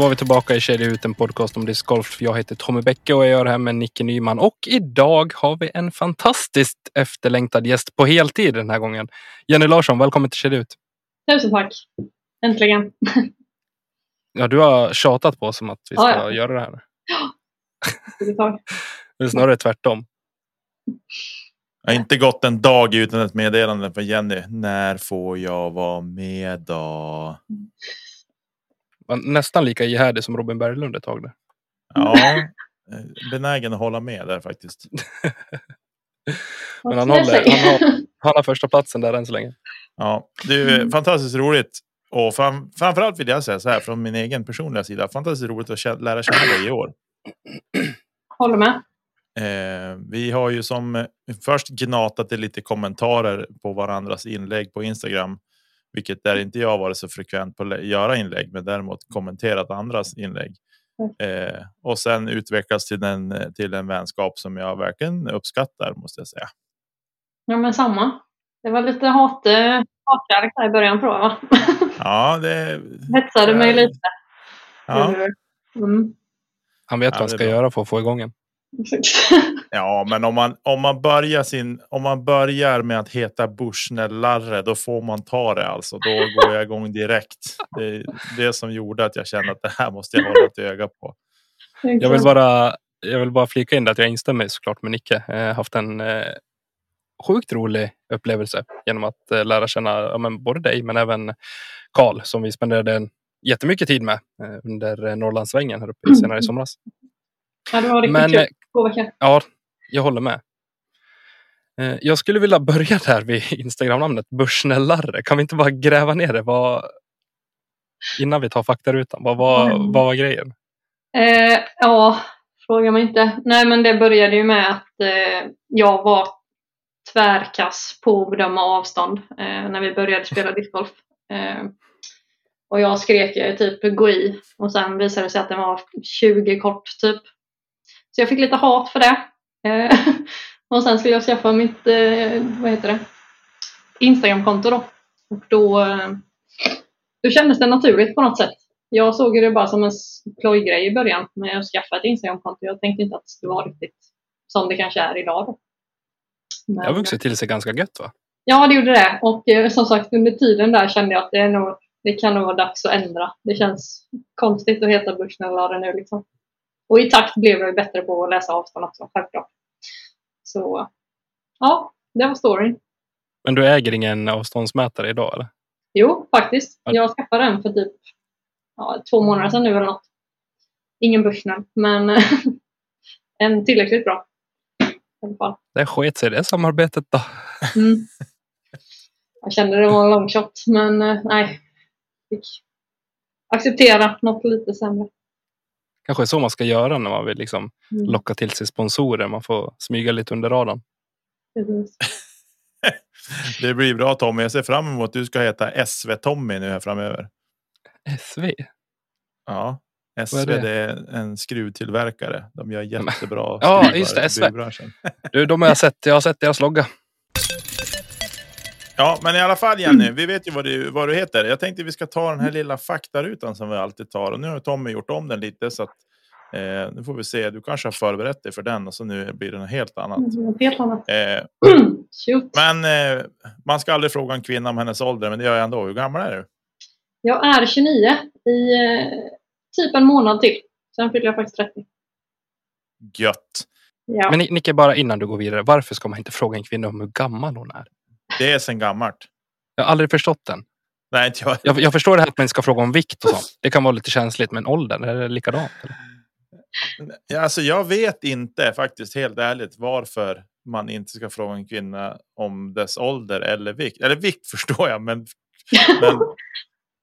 Då var vi tillbaka i Kedja ut, en podcast om discgolf. Jag heter Tommy Bäcke och jag gör det här med Nicke Nyman. Och idag har vi en fantastiskt efterlängtad gäst på heltid den här gången. Jenny Larsson, välkommen till Kedja ut. Tusen tack. Äntligen. Ja, du har tjatat på oss om att vi ska Ja, ja. göra det här. Det tar- Det är snarare tvärtom. Jag har inte gått en dag utan ett meddelande från Jenny. När får jag vara med då? Var nästan lika ihärdig som Robin Berglund ett tag. Där. Ja, benägen att hålla med där faktiskt. Men han håller, han, har, han har första platsen där än så länge. Ja, det är Mm. fantastiskt roligt. Och fram, framförallt vill jag säga så här från min egen personliga sida. Fantastiskt roligt att kä- lära känna dig i år. Håller med. Eh, vi har ju som först gnatat i lite kommentarer på varandras inlägg på Instagram. Vilket där inte jag varit så frekvent på att göra inlägg, men däremot kommenterat andras inlägg. Eh, och sen utvecklas till en, till en vänskap som jag verkligen uppskattar måste jag säga. Ja, men samma. Det var lite hat, eh, hatkärlek i början på det, va? Ja, det, Hetsade mig lite. ja, Mm. Han vet Ja, vad han ska bra. göra för att få igång en. Ja, men om man om man börjar sin om man börjar med att heta Bushnell-Larre, då får man ta det alltså. Då går jag igång direkt. Det är det som gjorde att jag kände att det här måste jag hålla ett öga på. Jag vill bara, jag vill bara flika in att jag instämmer såklart med Nicke. Jag har haft en eh, sjukt rolig upplevelse genom att eh, lära känna ja, men både dig men även Karl som vi spenderade en jättemycket tid med eh, under eh, Norrlandssvängen här uppe senare i somras. Ja, det var riktigt Men kul. eh, veckor. ja, jag håller med. Eh, Jag skulle vilja börja där vid Instagram-namnet Börsnällarre. Kan vi inte bara gräva ner det? Vad, innan vi tar faktarutan. Vad var, Mm. vad var grejen? Eh, ja, fråga mig inte. Nej, men det började ju med att eh, jag var tvärkass på att bedöma avstånd eh, när vi började spela discgolf. Eh, och jag skrek typ gå i och sen visade det sig att den var 20 kort typ. Så jag fick lite hat för det. Eh, och sen skulle jag skaffa mitt, eh, vad heter det, Instagramkonto då. Och då, eh, då kändes det naturligt på något sätt. Jag såg det bara som en plojgrej i början med att skaffa ett Instagramkonto. Jag tänkte inte att det skulle vara riktigt som det kanske är idag. Då. Men, Det har vuxit till sig ganska gött va? Ja, det gjorde det. Och eh, som sagt, under tiden där kände jag att det, är nog, det kan nog vara dags att ändra. Det känns konstigt att heta Bushnellare nu liksom. Och i takt blev jag bättre på att läsa avstånd också, självklart. Så ja, det var storyn. Men du äger ingen avståndsmätare idag eller? Jo, faktiskt. Ja. Jag skaffade den för typ ja, två månader sedan nu eller något. Ingen Bushnell, men en tillräckligt bra. I alla fall. Det sket sig det samarbetet då. Mm. Jag kände det var en long shot, men eh, nej. Fick acceptera något lite sämre. Kanske är så man ska göra när man vill liksom Mm. locka till sig sponsorer. Man får smyga lite under radarn. Det blir bra Tommy. Jag ser fram emot att du ska heta SV Tommy nu här framöver. SV? Ja, SV är det? det är en skruvtillverkare. De gör jättebra Ja, just det, i SV. byggbranschen. Du, de har jag sett. Jag har sett deras logga. Ja, men i alla fall Jenny, vi vet ju vad du, vad du heter. Jag tänkte vi ska ta den här lilla faktarutan som vi alltid tar. Och nu har Tommy gjort om den lite så att eh, nu får vi se. Du kanske har förberett dig för den och så nu blir det något helt annat. Mm, helt annat. Eh, Shoot. men eh, man ska aldrig fråga en kvinna om hennes ålder, men det gör jag ändå. Hur gammal är du? Jag är 29 i eh, typ en månad till. Sen fyller jag faktiskt 30. Gött. Ja. Men Ni- Nicke, bara innan du går vidare. Varför ska man inte fråga en kvinna om hur gammal hon är? Det är sen gammalt. Jag har aldrig förstått den. Nej, inte jag. Jag, jag förstår det här att man ska fråga om vikt och sånt. Det kan vara lite känsligt, men åldern, är det likadant? Eller? Ja, Alltså, jag vet inte faktiskt helt ärligt varför man inte ska fråga en kvinna om dess ålder eller vikt. Eller vikt förstår jag, men, men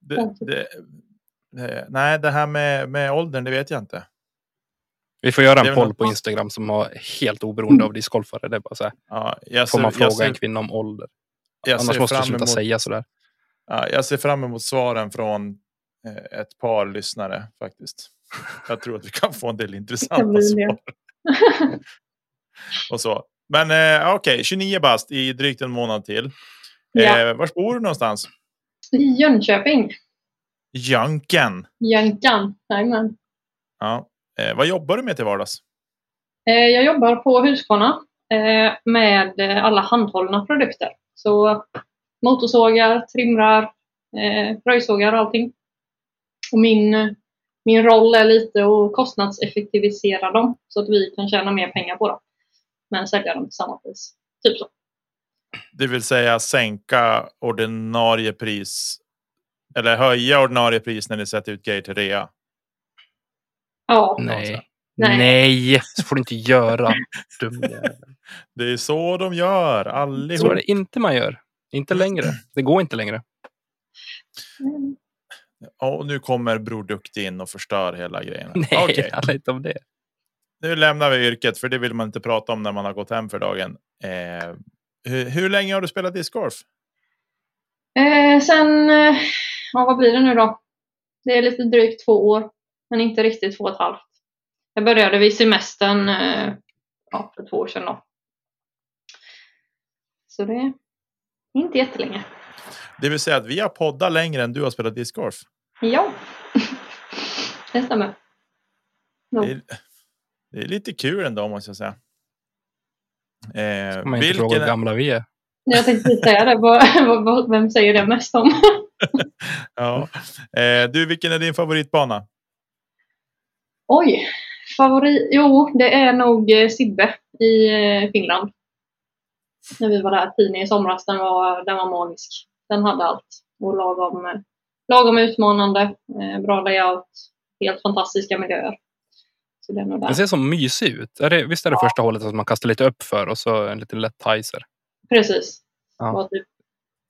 det, det, det, nej, det här med, med åldern, det vet jag inte. Vi får göra en poll på Instagram som har helt oberoende av discgolfare. Det är bara så här. Ja, jag Får man fråga jag ser, en kvinna om ålder? jag Annars måste du fram sluta emot, säga sådär. ja, jag ser fram emot svaren från eh, ett par lyssnare faktiskt. Jag tror att vi kan få en del intressanta svar. och så. Men eh, okej, 29 bast i drygt en månad till. Ja. Eh, var bor du någonstans? I Jönköping. Jönken. Jönkan. Jajamän. Ja. Eh, vad jobbar du med till vardags? Eh, Jag jobbar på Husqvarna eh, med alla handhållna produkter. Så motorsågar, trimrar, röjsågar och allting. Och min, min roll är lite att kostnadseffektivisera dem så att vi kan tjäna mer pengar på dem. Men sälja dem till samma pris. Typ så. Det vill säga sänka ordinarie pris. Eller höja ordinarie pris när ni sätter ut grejer till rea. Ja, Nej. Nej. Nej, så får du inte göra. Dum. Det är så de gör Så är allihop. det inte man gör. Inte längre. Det går inte längre. Mm. Och nu kommer Bror Duktig in och förstör hela grejen. Nej, det handlar inte om det. nu lämnar vi yrket för det vill man inte prata om när man har gått hem för dagen. Eh, hur, hur länge har du spelat discgolf? Eh, sen, eh, ja, vad blir det nu då? Det är lite drygt två år, men inte riktigt två och ett halvt. Jag började vid semestern eh, ja, för två år sedan då. Så det är inte jättelänge. Det vill säga att vi har poddat längre än du har spelat discgolf. Ja, det stämmer. Jo. Det är, det är lite kul ändå måste jag säga. Eh, Ska man inte fråga vilken, hur gamla vi är. Jag tänkte säga det. Vem säger det mest om? ja. eh, du, vilken är din favoritbana? Oj, favorit? Jo, det är nog eh, Sibbe i eh, Finland. När vi var där tidigt i somras, den var, den var magisk. Den hade allt. Och lagom, eh, lagom utmanande, bra layout, helt fantastiska miljöer. Så det är nog Den ser så mysig ut. Är det, visst är det första hålet att man kastar lite upp för och så en liten lätt heiser? Precis. Ja. Det var typ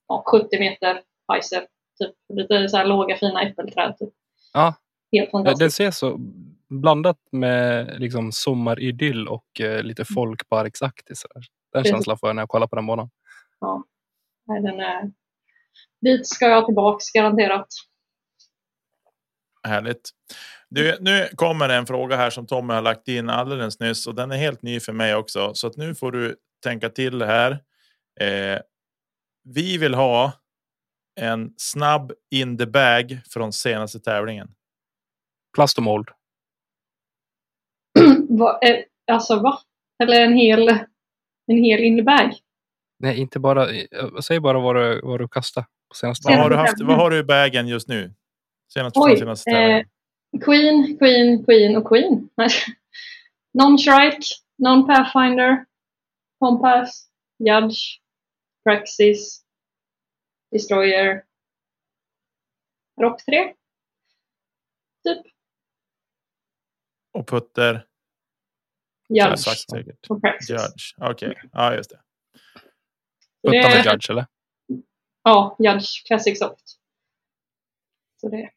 ja, 70 meter heiser. Typ. Lite så här låga fina äppelträd. Typ. Ja. Helt Den fantastiskt. ser så blandat med liksom sommaridyll och eh, lite folkparksaktigt. Så där. Den Precis. känslan får jag när jag kollar på den banan. Ja. Nej, den är... Dit ska jag tillbaks garanterat. Härligt. Du, nu kommer en fråga här som Tommy har lagt in alldeles nyss och den är helt ny för mig också. Så att nu får du tänka till här. Eh, vi vill ha en snabb in the bag från senaste tävlingen. Plast och mold. Va, eh, alltså va? Eller en hel, en hel innebag? Nej, inte bara. eh, Säg bara vad du, vad du kastar på senaste Vad har, du haft, vad har du i bagen just nu? Senast Oj, senaste eh. Queen, Queen, Queen och Queen. Non-Shrike, Non-Pathfinder, Compass, Judge, Praxis, Destroyer, Rock 3. Typ. Och putter. Jag Judge sagt säkert. Judge. Okej, ja just det. Så det Judge eller? Ja, Judge Classic Soft. Så det,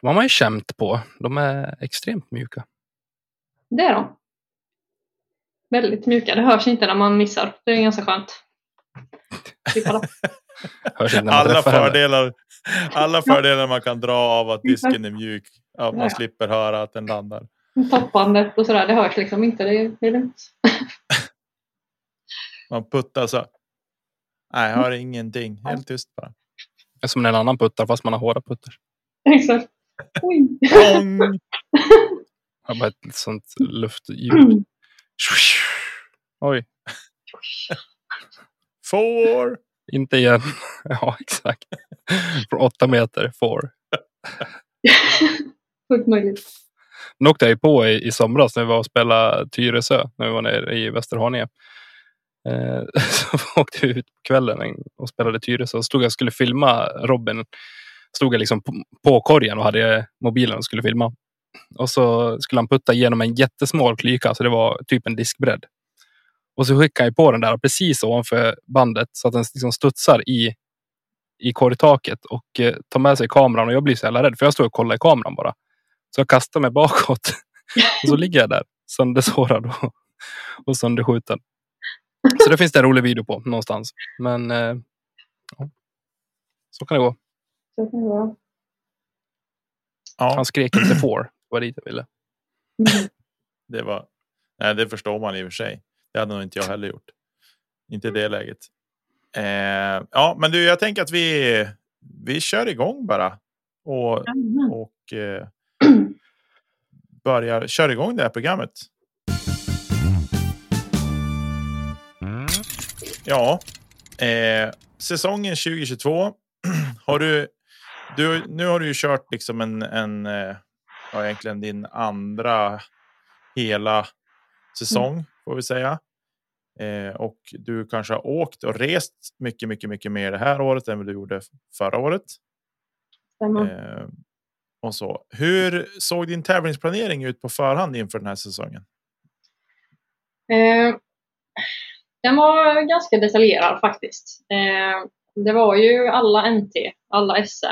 De har man ju känt på. De är extremt mjuka. det är de. Väldigt mjuka. Det hörs inte när man missar. Det är ganska skönt. Alla fördelar, alla fördelar man kan dra av att disken är mjuk. Att man slipper höra att den landar. Toppandet och sådär, det hörs liksom inte. Det är, det är lugnt. Man puttar så. Nej, jag hör ingenting. Helt tyst bara. Det är som när en annan puttar fast man har hårda putter. Exakt. Oj. Det var ett sånt luftljud. Oj, Four! inte igen. Ja, exakt. Från åtta meter, four. Fullt möjligt. Den åkte jag ju på i, i somras när vi var och spelade Tyresö. När vi var nere i Västerhaninge. Eh, så åkte vi ut på kvällen och spelade Tyresö. Så stod jag och skulle filma Robin. Stod jag liksom på, på korgen och hade mobilen och skulle filma. Och så skulle han putta igenom en jättesmal klyka, så det var typ en diskbredd. Och så skickade jag på den där precis ovanför bandet så att den liksom studsar i, i korgtaket och eh, tar med sig kameran och jag blir så jävla rädd för jag står och kollar i kameran bara. Så jag kastar mig bakåt och så ligger jag där söndersårad och, och sönderskjuten. Så det finns det en rolig video på någonstans. Men eh, så kan det gå. Så kan det vara. Ja, Han skrek inte får. Det var dit jag ville. Mm. det var. Nej, det förstår man i och för sig. Det hade nog inte jag heller gjort. Inte i det läget. Eh, ja, men du, jag tänker att vi vi kör igång bara och och eh, börjar köra igång det här programmet. Ja, eh, säsongen 2022 har du, du. Nu har du ju kört liksom en, en eh, ja, egentligen din andra hela säsong får vi säga. Eh, och du kanske har åkt och rest mycket, mycket, mycket mer det här året än vad du gjorde förra året. Eh, och så. Hur såg din tävlingsplanering ut på förhand inför den här säsongen? Eh, den var ganska detaljerad faktiskt. Eh, det var ju alla NT, alla SM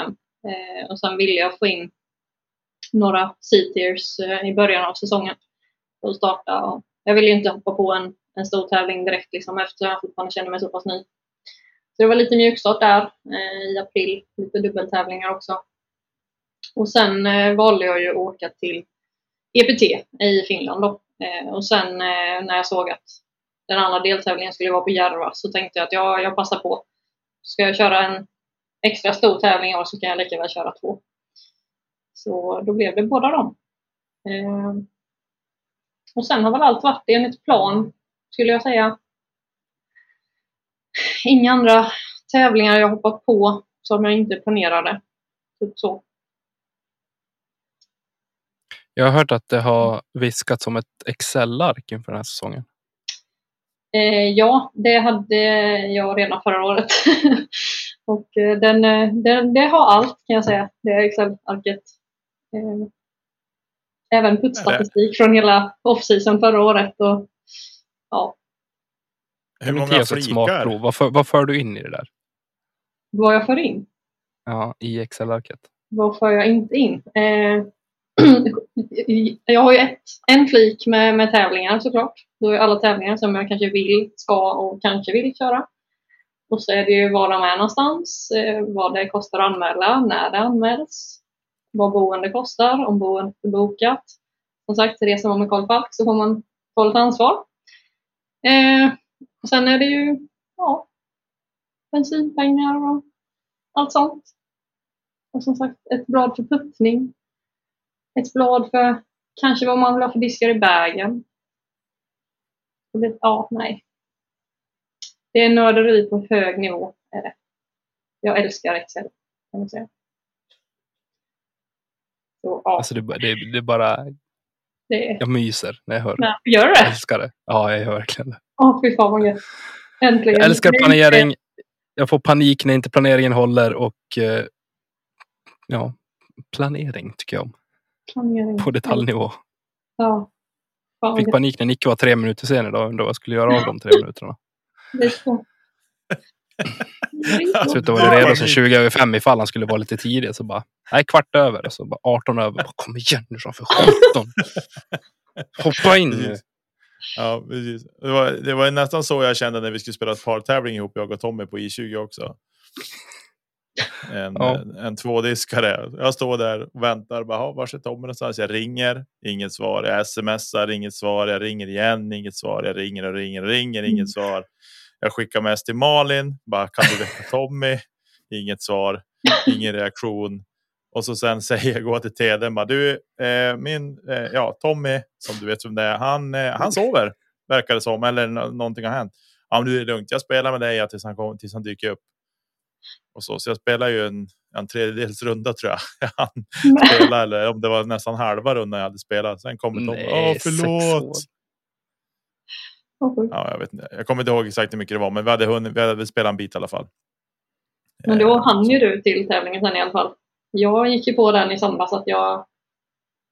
eh, och sen ville jag få in några C-tiers eh, i början av säsongen för att starta. Och jag ville ju inte hoppa på en, en stor tävling direkt liksom, eftersom jag fortfarande känner mig så pass ny. Så det var lite mjukstart där eh, i april, lite dubbeltävlingar också. Och sen eh, valde jag ju att åka till EPT i Finland då. Eh, och sen eh, när jag såg att den andra deltävlingen skulle vara på Järva så tänkte jag att ja, jag passar på. Ska jag köra en extra stor tävling i år så kan jag lika väl köra två. Så då blev det båda dem. Eh, och sen har väl allt varit enligt plan, skulle jag säga. Inga andra tävlingar jag hoppat på som jag inte planerade. Typ så. Jag har hört att det har viskats om ett Excel-ark inför den här säsongen. Eh, ja, det hade jag redan förra året. och eh, den, eh, den, det har allt kan jag säga, det Excel-arket. Eh, även puttstatistik från hela off-season förra året. Och, ja, Hur många flikar? smakprov? Vad för, vad för du in i det där? vad jag för in, Ja, i Excel-arket. vad för jag inte in. Eh, jag har ju ett, en flik med, med tävlingar såklart. Då är alla tävlingar som jag kanske vill, ska och kanske vill köra. Och så är det ju var de är någonstans, eh, vad det kostar att anmäla, när det anmäls, vad boende kostar, om boendet är bokat. Som sagt, reser man med Karl Falk så får man ta lite ansvar. Eh, och sen är det ju ja, bensinpengar och allt sånt. Och som sagt, ett blad för puttning. Ett blad för kanske vad man vill ha för diskar i bagen. Det, ja, nej. Det är nörderi på hög nivå. Är det. Jag älskar Excel, kan man säga. Så, ja, Alltså det, det, det är bara, det är... jag myser när jag hör. Nej, gör du Jag det? älskar det. Ja, jag gör verkligen det. Åh, fy fan vad gött. Äntligen. Jag älskar planering. Jag får panik när inte planeringen håller och eh, ja, planering tycker jag om. Planering. På detaljnivå. Ja. Fan, Fick panik när Nicke var tre minuter sen idag och undrade vad jag skulle göra av de tre minuterna. Det är så. Det redo sen 20 över fem ifall han skulle vara lite tidig. Så bara, nej kvart över. Och så bara 18 över. Bara, Kom igen nu så för 17. Hoppa in nu. Ja, precis. Det, var, det var nästan så jag kände när vi skulle spela ett partävling ihop, jag och Tommy på I20 också. En, Ja. en, en tvådiskare. Jag står där och väntar. Bara, "Ja, Vars är Tommy någonstans? Jag ringer, inget svar. Jag smsar, inget svar. Jag ringer igen, inget svar. Jag ringer och ringer och ringer, Mm. inget svar. Jag skickar mest till Malin. Bara, kan du väcka Tommy? Inget svar, ingen reaktion. Och så sen säger jag gå till Teden. Bara, du, eh, min, eh, ja, Tommy, som du vet vem det är, han, eh, han sover. Verkar det som, eller nå- någonting har hänt. Ja, men du är lugnt. Jag spelar med dig ja, tills han, kom, tills han dyker upp. Och så, så jag spelar ju en, en tredjedels runda tror jag. Han spelade, eller om det var nästan halva rundan jag hade spelat. Sen kommer. Nej, Åh, förlåt. Ja, jag, vet inte. jag kommer inte ihåg exakt hur mycket det var, men vi hade, hunnit, vi hade spelat en bit i alla fall. Men då Eh, hann ju du till tävlingen sen i alla fall. Jag gick ju på den i söndags att jag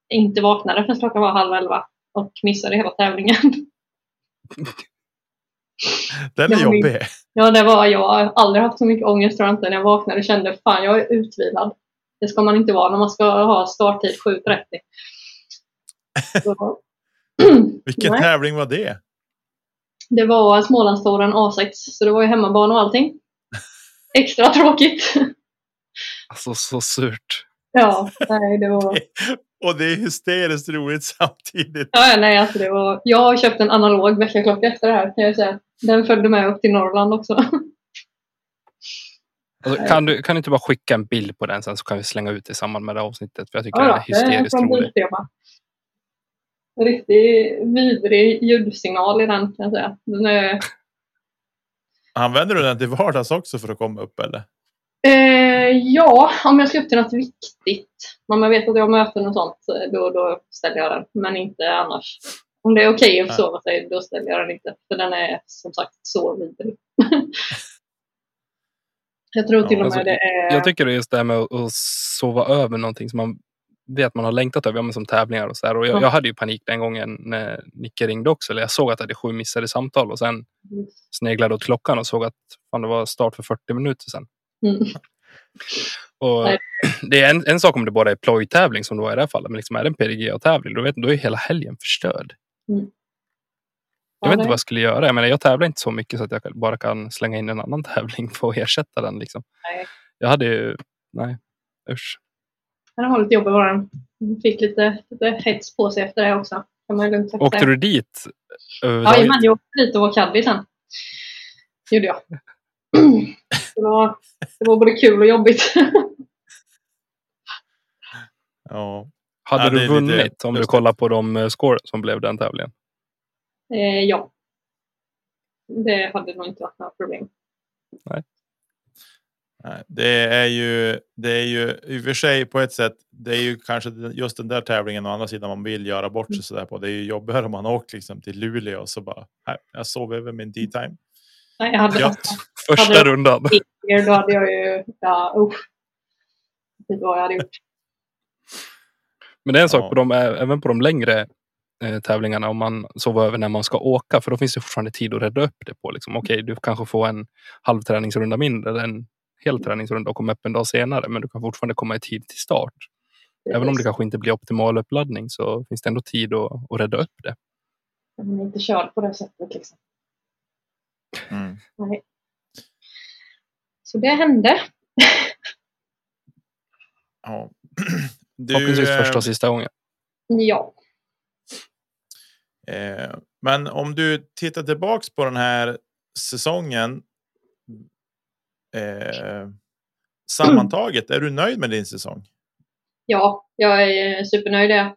inte vaknade förrän klockan var halv elva och missade hela tävlingen. Den är jag jobbig. Ja, det var, jag har aldrig haft så mycket ångest tror jag inte när jag vaknade och kände fan jag är utvilad. Det ska man inte vara när man ska ha starttid 7.30. Så- Vilken Nej. tävling var det? Det var Smålandstouren A6 så det var ju hemmabana och allting. Extra tråkigt. Alltså så surt. Ja, nej det var... Och det är hysteriskt roligt samtidigt. Ja, nej, alltså det var... Jag har köpt en analog väckarklocka efter det här kan jag säga. Den följde med upp till Norrland också. Alltså, kan, du, kan du inte bara skicka en bild på den sen så kan vi slänga ut det i samband med det avsnittet. För jag tycker Ja, den är då, det är hysteriskt rolig. Biltema. En Riktig vidrig ljudsignal i den kan jag säga. Den är... Använder du den till vardags också för att komma upp eller? Eh, ja, om jag ska upp till något viktigt. Om jag vet att jag har möten och sånt, så då, då ställer jag den. Men inte annars. Om det är okej att Nej. försova sig, då ställer jag den inte. För den är som sagt så vidrig. jag tror till Ja, och med alltså, det är... Jag tycker det är just det här med att, att sova över någonting som man vet man har längtat över, ja, som tävlingar och så här. Och jag, Ja. jag hade ju panik den gången när Nicke ringde också. Eller jag såg att jag hade sju missade samtal och sen sneglade åt klockan och såg att fan, det var start för 40 minuter sedan. Mm. Och det är en, en sak om det bara är plojtävling som då är i det här fallet. Men liksom är det en PDGA-tävling då, vet, då är hela helgen förstörd. Mm. Jag vet inte vad jag skulle göra. Jag, menar, jag tävlar inte så mycket så att jag bara kan slänga in en annan tävling för att ersätta den. Liksom. Nej. Jag hade ju... Nej, usch. Han har lite jobb i våran. Fick lite, lite hets på sig efter det också. Kan man ju lugnt sagt Åkte du dit? Ja, jag åkte dit och var caddy sen. gjorde jag. Det var, det var både kul och jobbigt. Ja. Hade Ja, du lite vunnit om du kollar på de eh, score som blev den tävlingen? eh, ja. Det hade nog inte varit några problem. Nej, Det är ju, det är ju i och för sig på ett sätt. Det är ju kanske just den där tävlingen å andra sidan man vill göra bort Mm. sig så där på. Det är ju jobbigare om man åkt liksom till Luleå och så bara. Nej, jag sov över min D-time. Nej, jag hade, Gött. Första Hade- rundan. då hade jag ju... Ja, usch. Det var vad jag hade gjort. Men det är en sak Ja. på de, även på de längre eh, tävlingarna om man sover över när man ska åka. För då finns det fortfarande tid att rädda upp det på. Liksom. Okej, du kanske får en halv träningsrunda mindre eller en hel träningsrunda och kommer upp en dag senare. Men du kan fortfarande komma i tid till start. Även om det kanske inte blir optimal uppladdning så finns det ändå tid att, att rädda upp det. Man är inte körd på det sättet liksom. Mm. Nej. Så det hände. Ja. Du, Förhoppningsvis eh, första och sista gången. Ja. Eh, men om du tittar tillbaks på den här säsongen. Eh, sammantaget, är du nöjd med din säsong? Ja, jag är eh, supernöjd det.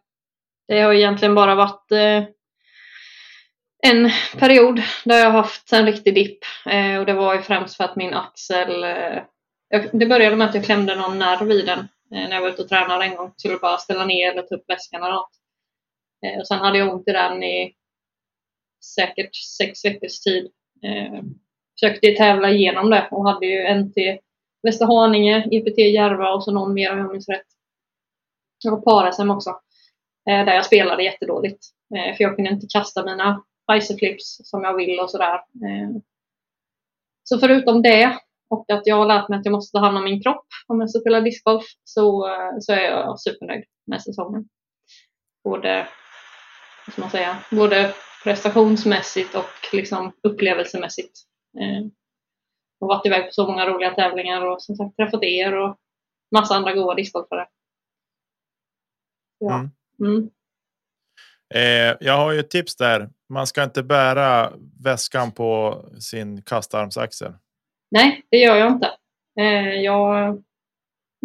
Det har egentligen bara varit eh, en period där jag haft en riktig dipp. Eh, och det var ju främst för att min axel... Eh, jag, det började med att jag klämde någon nerv i den eh, när jag var ute och tränade en gång. Skulle bara ställa ner eller ta upp väskan eller något. Eh, och sen hade jag ont i den i säkert sex veckors tid. Eh, försökte tävla igenom det och hade ju NT Västerhaninge, IPT Järva och så någon mer om jag minns rätt. Och Parasem också. Eh, där jag spelade jättedåligt. Eh, för jag kunde inte kasta mina icerflips som jag vill och sådär. Eh, så förutom det och att jag har lärt mig att jag måste ta hand om min kropp om jag ska spela discgolf så, eh, så är jag supernöjd med säsongen. Både, vad ska man säga, både prestationsmässigt och liksom upplevelsemässigt. Eh, och varit iväg på så många roliga tävlingar och som sagt träffat er och massa andra goa discgolfare. Ja. Mm. Mm. Eh, jag har ju ett tips där. Man ska inte bära väskan på sin kastarmsaxel. Nej, det gör jag inte. Eh, jag,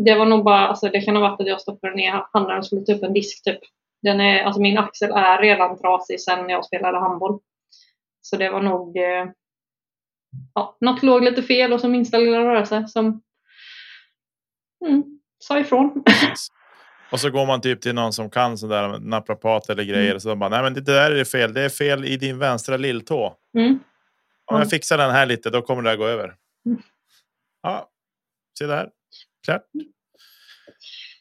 det var nog bara, alltså det kan ha varit att jag stoppade ner handen och skulle ta upp en disk typ. Den är, alltså min axel är redan trasig sedan jag spelade handboll. Så det var nog eh, ja, något låg lite fel och så minsta lilla rörelse som mm, sa ifrån. Precis. Och så går man typ till någon som kan sådär naprapat eller grejer. Mm. Och så bara, nej men det där är fel. Det är fel i din vänstra lilltå. Mm. Om jag Mm. fixar den här lite, då kommer det här gå över. Mm. Ja, se där. Klart.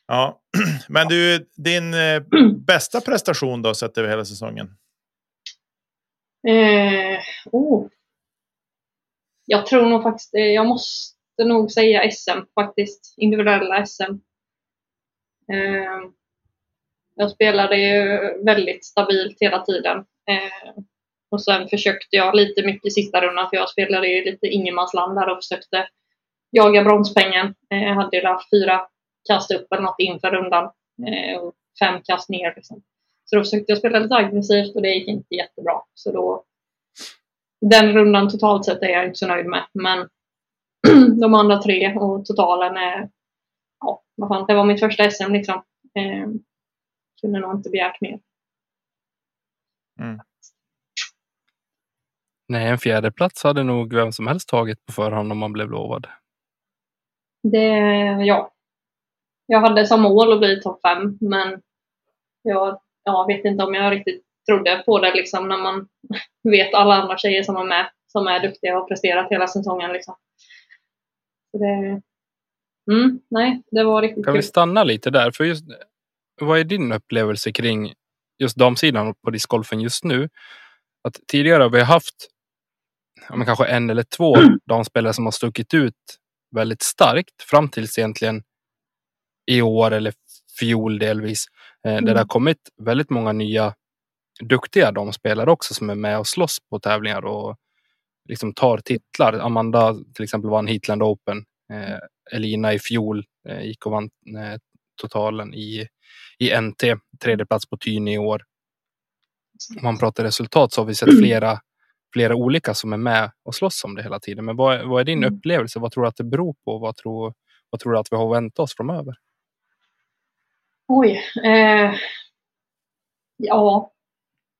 Ja, men du, din eh, bästa prestation då sett över hela säsongen? Eh, oh. Jag tror nog faktiskt, eh, jag måste nog säga SM faktiskt. Individuella SM. Eh, jag spelade ju väldigt stabilt hela tiden. Eh, och sen försökte jag lite mycket i sista rundan för jag spelade ju lite ingenmansland där och försökte jaga bronspengen. Eh, jag hade ju där fyra kast upp eller något inför rundan. Eh, och fem kast ner liksom. Så då försökte jag spela lite aggressivt och det gick inte jättebra. Så då, den rundan totalt sett är jag inte så nöjd med. Men de andra tre och totalen är, vad fan, det var mitt första SM liksom. Eh, kunde nog inte begärt mer. Nej, en fjärde plats hade nog vem som helst tagit på förhand om man blev lovad. Det, ja. Jag hade som mål att bli topp fem, men jag, jag vet inte om jag riktigt trodde på det liksom när man vet alla andra tjejer som är med, som är duktiga och presterat hela säsongen liksom. Så det, mm, nej, det var riktigt Kan kul. vi stanna lite där? För just, vad är din upplevelse kring just damsidan på discgolfen just nu? Att tidigare har vi haft ja, kanske en eller två damspelare som har stuckit ut väldigt starkt fram tills egentligen i år eller fjol delvis. Eh, Där det har kommit väldigt många nya duktiga damspelare också som är med och slåss på tävlingar och liksom tar titlar. Amanda till exempel vann Heatland Open. Eh, Elina i fjol eh, gick och vann eh, totalen i, i NT. Tredje plats på Tyne i år. Om man pratar resultat så har vi sett flera, flera olika som är med och slåss om det hela tiden. Men vad, är- vad är din Mm. upplevelse? Vad tror du att det beror på? Vad tror, vad tror du att vi har att vänta oss framöver? Oj. Eh, ja,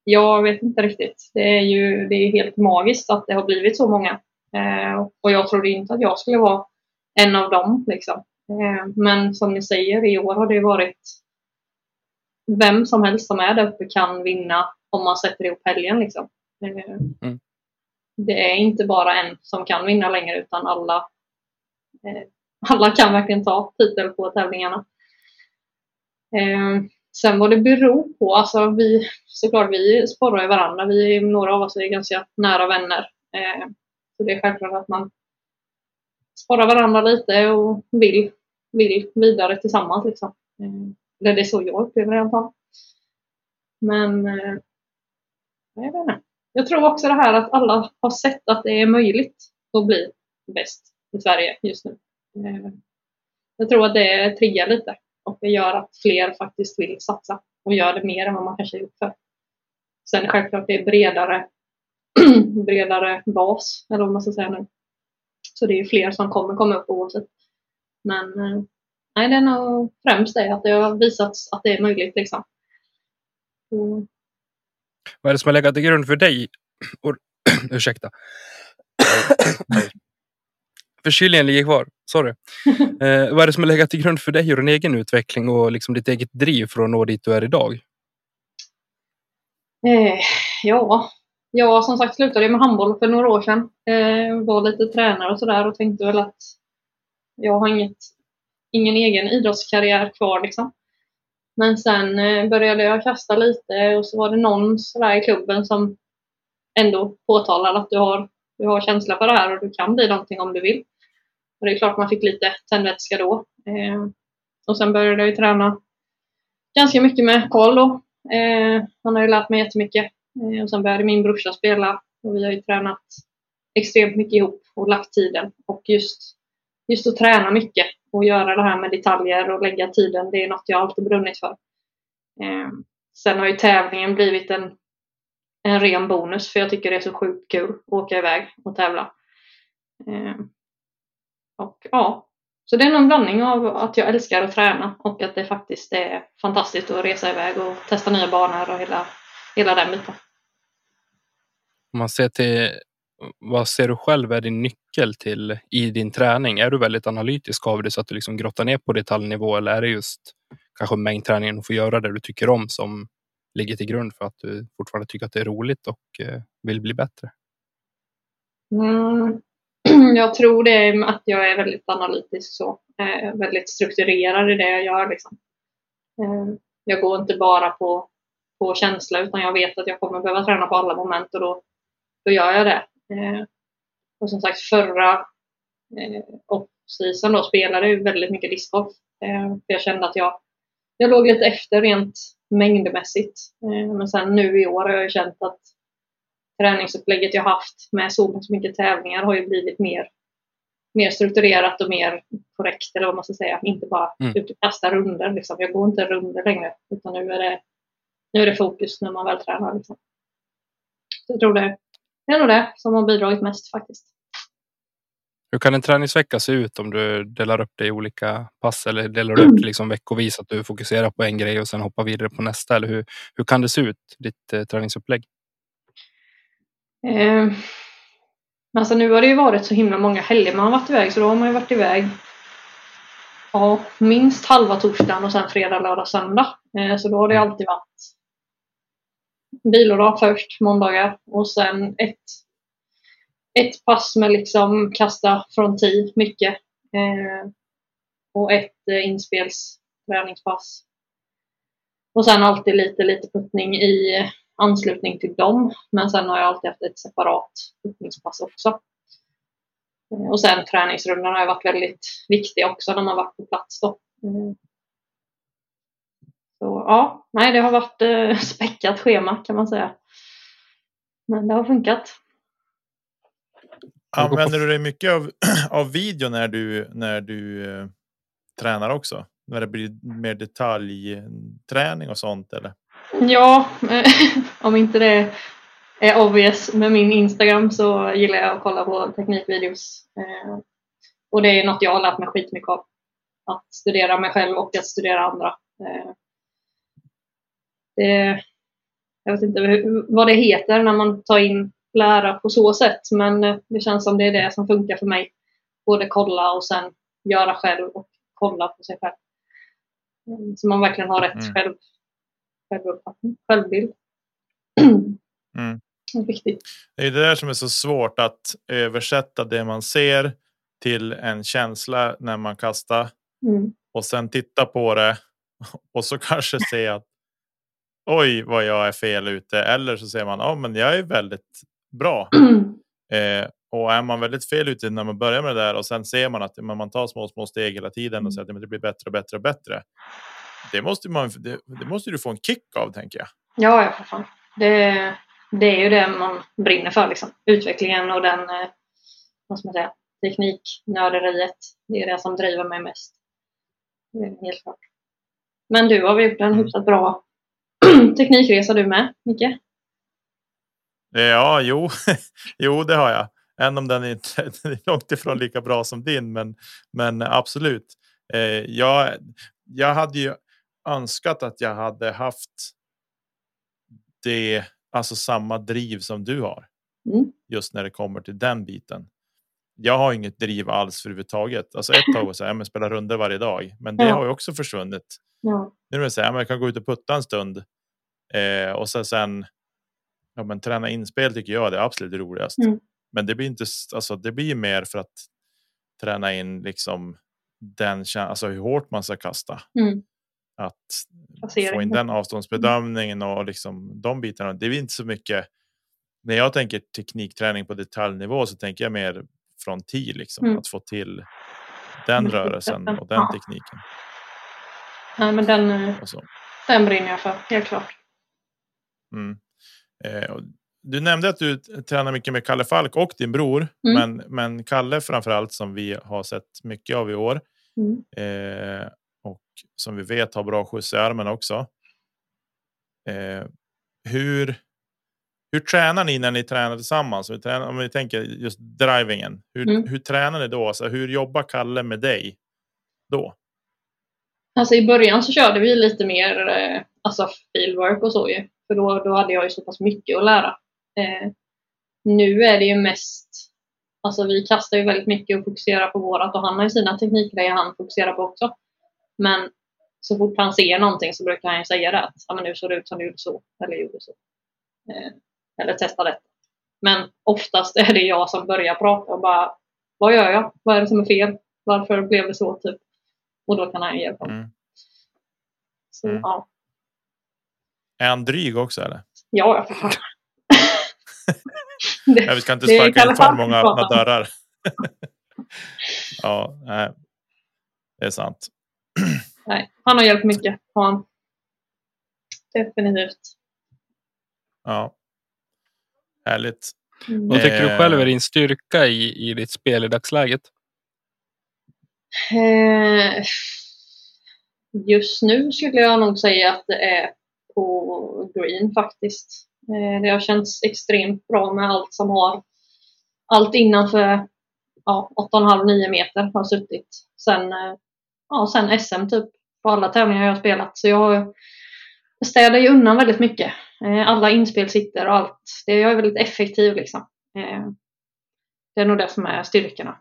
jag vet inte riktigt. Det är ju det är helt magiskt att det har blivit så många. Eh, och jag trodde inte att jag skulle vara en av dem. Liksom. Eh, men som ni säger, i år har det varit vem som helst som är där uppe kan vinna om man sätter ihop helgen. Liksom. Eh, Mm. Det är inte bara en som kan vinna längre utan alla, eh, alla kan verkligen ta titel på tävlingarna. Sen vad det beror på, alltså vi, såklart vi sporrar varandra. Vi, är- några av oss är ganska nära vänner. Så det är självklart att man sporrar varandra lite och vill, vill vidare tillsammans. Liksom. Eh, eller det är så jag upplever det i alla fall. Men eh, jag vet inte. Jag tror också det här att alla har sett att det är möjligt att bli bäst i Sverige just nu. Eh, jag tror att det triggar lite och det gör att fler faktiskt vill satsa och gör det mer än vad man kanske gjort förr. Sen självklart det är bredare, bredare bas, eller vad man ska säga nu. Så det är fler som kommer komma upp oavsett. Men eh, nej, det är nog främst det att det har visats att det är möjligt liksom. Så, Vad är det som har legat till grund för dig? Och, ursäkta. Förkylningen ligger kvar. Sorry. Eh, vad är det som har legat till grund för dig och din egen utveckling och liksom ditt eget driv för att nå dit du är idag? Eh, ja, jag som sagt slutade med handboll för några år sedan. Eh, var lite tränare och sådär och tänkte väl att jag har inget, ingen egen idrottskarriär kvar liksom. Men sen eh, började jag kasta lite och så var det någon sådär i klubben som ändå påtalade att du har, du har känsla för det här och du kan bli någonting om du vill. Och det är klart man fick lite tändvätska då. Eh, och sen började jag träna ganska mycket med Karl då. Eh, han har ju lärt mig jättemycket. Eh, och sen började min brorsa spela och vi har ju tränat extremt mycket ihop och lagt tiden. Och just, just att träna mycket och göra det här med detaljer och lägga tiden, det är något jag alltid brunnit för. Eh, sen har ju tävlingen blivit en, en ren bonus för jag tycker det är så sjukt kul att åka iväg och tävla. Eh, och ja, så det är nog en blandning av att jag älskar att träna och att det faktiskt är fantastiskt att resa iväg och testa nya banor och hela, hela den biten. Om man ser till vad ser du själv är din nyckel till i din träning? Är du väldigt analytisk av det så att du liksom grottar ner på detaljnivå eller är det just kanske mängdträningen och få göra det du tycker om som ligger till grund för att du fortfarande tycker att det är roligt och eh, vill bli bättre? Mm. Jag tror det är att jag är väldigt analytisk så. Eh, väldigt strukturerad i det jag gör. Liksom. Eh, jag går inte bara på, på känsla utan jag vet att jag kommer behöva träna på alla moment och då, då gör jag det. Eh, och som sagt förra eh, off-season då spelade jag väldigt mycket discgolf. Eh, för jag kände att jag, jag låg lite efter rent mängdmässigt. Eh, men sen nu i år har jag känt att träningsupplägget jag haft med så mycket tävlingar har ju blivit mer, mer strukturerat och mer korrekt eller vad man ska säga. Inte bara mm. ut och kasta runder. Liksom. Jag går inte runder längre utan nu är det, nu är det fokus när man väl tränar. Liksom. Så jag tror det, det är nog det som har bidragit mest faktiskt. Hur kan en träningsvecka se ut om du delar upp det i olika pass eller delar du upp det liksom veckovis att du fokuserar på en grej och sen hoppar vidare på nästa? Eller hur, hur kan det se ut, ditt eh, träningsupplägg? Eh, alltså nu har det ju varit så himla många helger man har varit iväg så då har man ju varit iväg ja, minst halva torsdagen och sen fredag, lördag, söndag. Eh, så då har det alltid varit vilodag först, måndagar och sen ett, ett pass med liksom kasta från tee mycket eh, och ett eh, inspelsträningspass. Och sen alltid lite, lite puttning i anslutning till dem. Men sen har jag alltid haft ett separat puttningspass också. Eh, och sen träningsrundan har varit väldigt viktig också när man varit på plats då. Mm. Så ja, nej det har varit eh, späckat schema kan man säga. Men det har funkat. Använder du dig mycket av, av video när du, när du eh, tränar också? När det blir mer detaljträning och sånt eller? Ja, om inte det är obvious med min Instagram så gillar jag att kolla på teknikvideos. Eh, och det är något jag har lärt mig skitmycket av. Att studera mig själv och att studera andra. Eh, det, jag vet inte vad det heter när man tar in lära på så sätt, men det känns som det är det som funkar för mig. Både kolla och sen göra själv och kolla på sig själv. Eh, så man verkligen har rätt mm. själv, självuppfattning, självbild. Mm. Det är viktigt. Det är det där som är så svårt att översätta det man ser till en känsla när man kastar mm. och sen titta på det och så kanske se att oj vad jag är fel ute eller så säger man ja, men jag är väldigt bra. Eh, och är man väldigt fel ute när man börjar med det där och sen ser man att man tar små, små steg hela tiden och säger att det blir bättre och bättre och bättre. Det måste man. Det, det måste du få en kick av tänker jag. Ja, ja för fan. Det, det är ju det man brinner för, liksom. utvecklingen och den eh, vad ska man säga, tekniknörderiet. Det är det som driver mig mest. helt klart. Men du har väl gjort en mm. hyfsat bra teknikresa du med, Micke? Ja, jo, jo, det har jag. Även om den är inte är långt ifrån lika bra som din, men, men absolut. Eh, jag, jag hade ju önskat att jag hade haft det alltså samma driv som du har. Mm. Just när det kommer till den biten. Jag har inget driv alls för överhuvudtaget. Alltså ett tag var så här, men spela runder varje dag, men det ja. har ju också försvunnit. Ja. Nu är det så här, jag kan gå ut och putta en stund eh, och så sen. Ja, men träna inspel tycker jag är det absolut roligast. Mm. Men det blir inte alltså. Det blir mer för att träna in liksom den alltså hur hårt man ska kasta. Mm att Placering. få in den avståndsbedömningen och liksom de bitarna. Det är inte så mycket. När jag tänker teknikträning på detaljnivå så tänker jag mer från TI liksom mm. att få till den rörelsen och den ja. tekniken. Nej, men den, den brinner jag för helt klart. Mm. Eh, du nämnde att du tränar mycket med Kalle Falk och din bror, mm. men, men Kalle framför allt som vi har sett mycket av i år. Mm. Eh, och som vi vet har bra skjuts i armen också. Eh, hur, hur tränar ni när ni tränar tillsammans? Om vi tänker just drivingen. Hur, mm. hur tränar ni då? Alltså, hur jobbar Kalle med dig då? Alltså i början så körde vi lite mer eh, alltså fieldwork och så ju. För då, då hade jag ju så pass mycket att lära. Eh, nu är det ju mest, alltså vi kastar ju väldigt mycket och fokuserar på vårat och han har ju sina teknikgrejer han fokuserar på också. Men så fort han ser någonting så brukar han ju säga det att ja, men nu såg det ut som du gjorde så, eller gjorde så. Eh, eller testa det. Men oftast är det jag som börjar prata och bara, vad gör jag? Vad är det som är fel? Varför blev det så? Typ. Och då kan han hjälpa mig. Mm. Så, Mm. ja. Är han dryg också eller? Ja, jag förstår. det, Ja, vi ska inte sparka in för många öppna dörrar. ja, nej. det är sant. nej, han har hjälpt mycket. Han. Definitivt. Ja. Härligt. Mm. Vad tycker du Eh. själv är din styrka i, i ditt spel i dagsläget? Eh, just nu skulle jag nog säga att det är på green faktiskt. Eh, det har känts extremt bra med allt som har allt innanför ja, 8,5-9 meter har suttit sen, eh, ja, sen SM typ på alla tävlingar jag har spelat. Så jag, städar ju undan väldigt mycket. Eh, alla inspel sitter och allt. Det, jag är väldigt effektiv liksom. Det är nog det som är styrkorna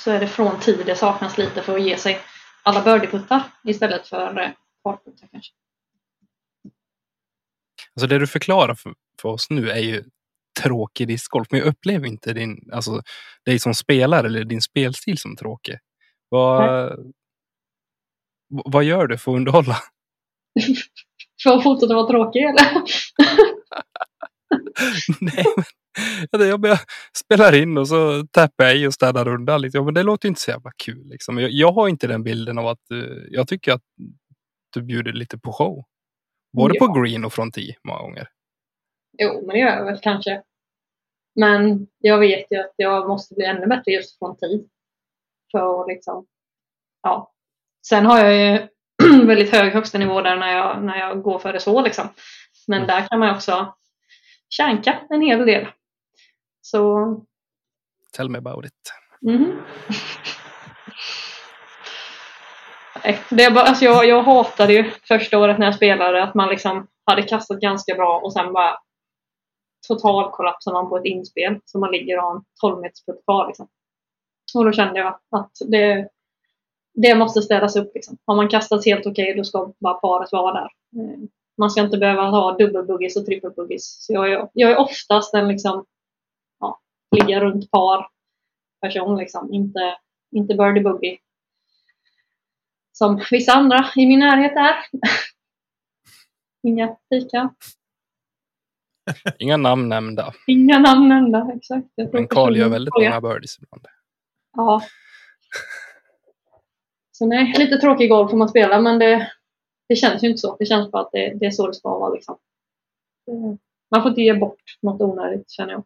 så är det från tid det saknas lite för att ge sig alla birdieputtar istället för eh, fartputtar kanske. Alltså det du förklarar för, för oss nu är ju tråkig discgolf, men jag upplever inte din, alltså dig som spelare eller din spelstil som tråkig. Vad, vad gör du för att underhålla? Fotot att vara tråkig eller? Nej, men, det- jag bara spelar in och så tappar jag i och städar undan. Liksom. Men det låter inte så jävla kul. Liksom. Jag, jag har inte den bilden av att du, jag tycker att du bjuder lite på show. Både Ja. på green och från tee många gånger. Jo, men det gör jag väl kanske. Men jag vet ju att jag måste bli ännu bättre just från tid. För att liksom, ja. Sen har jag ju väldigt hög högstanivå där när jag, när jag går för det så liksom. Men där kan man också kärnka en hel del. Så Tell me about it. Mhm. Nej, Det är bara, alltså jag, jag hatade ju första året när jag spelade att man liksom hade kastat ganska bra och sen bara totalkollapsar man på ett inspel så man ligger och har en 12 meters putt kvar. Liksom. Och då kände jag att det, det måste städas upp. Liksom. Har man kastat helt okej då ska bara paret vara där. Eh, man ska inte behöva ha dubbelbuggies och trippelbuggies. Så jag är, jag är oftast en liksom, ja, ligga runt par person liksom. Inte, inte birdie buggy som vissa andra i min närhet är. Inga fika. Inga namn nämnda. Inga namn nämnda. Exakt. Men Karl gör väldigt många birdies ibland. Ja. Så nej, lite tråkig golf får man spela men det, det känns ju inte så. Det känns bara att det, det är så det ska vara liksom. Det- Man får inte ge bort något onödigt känner jag.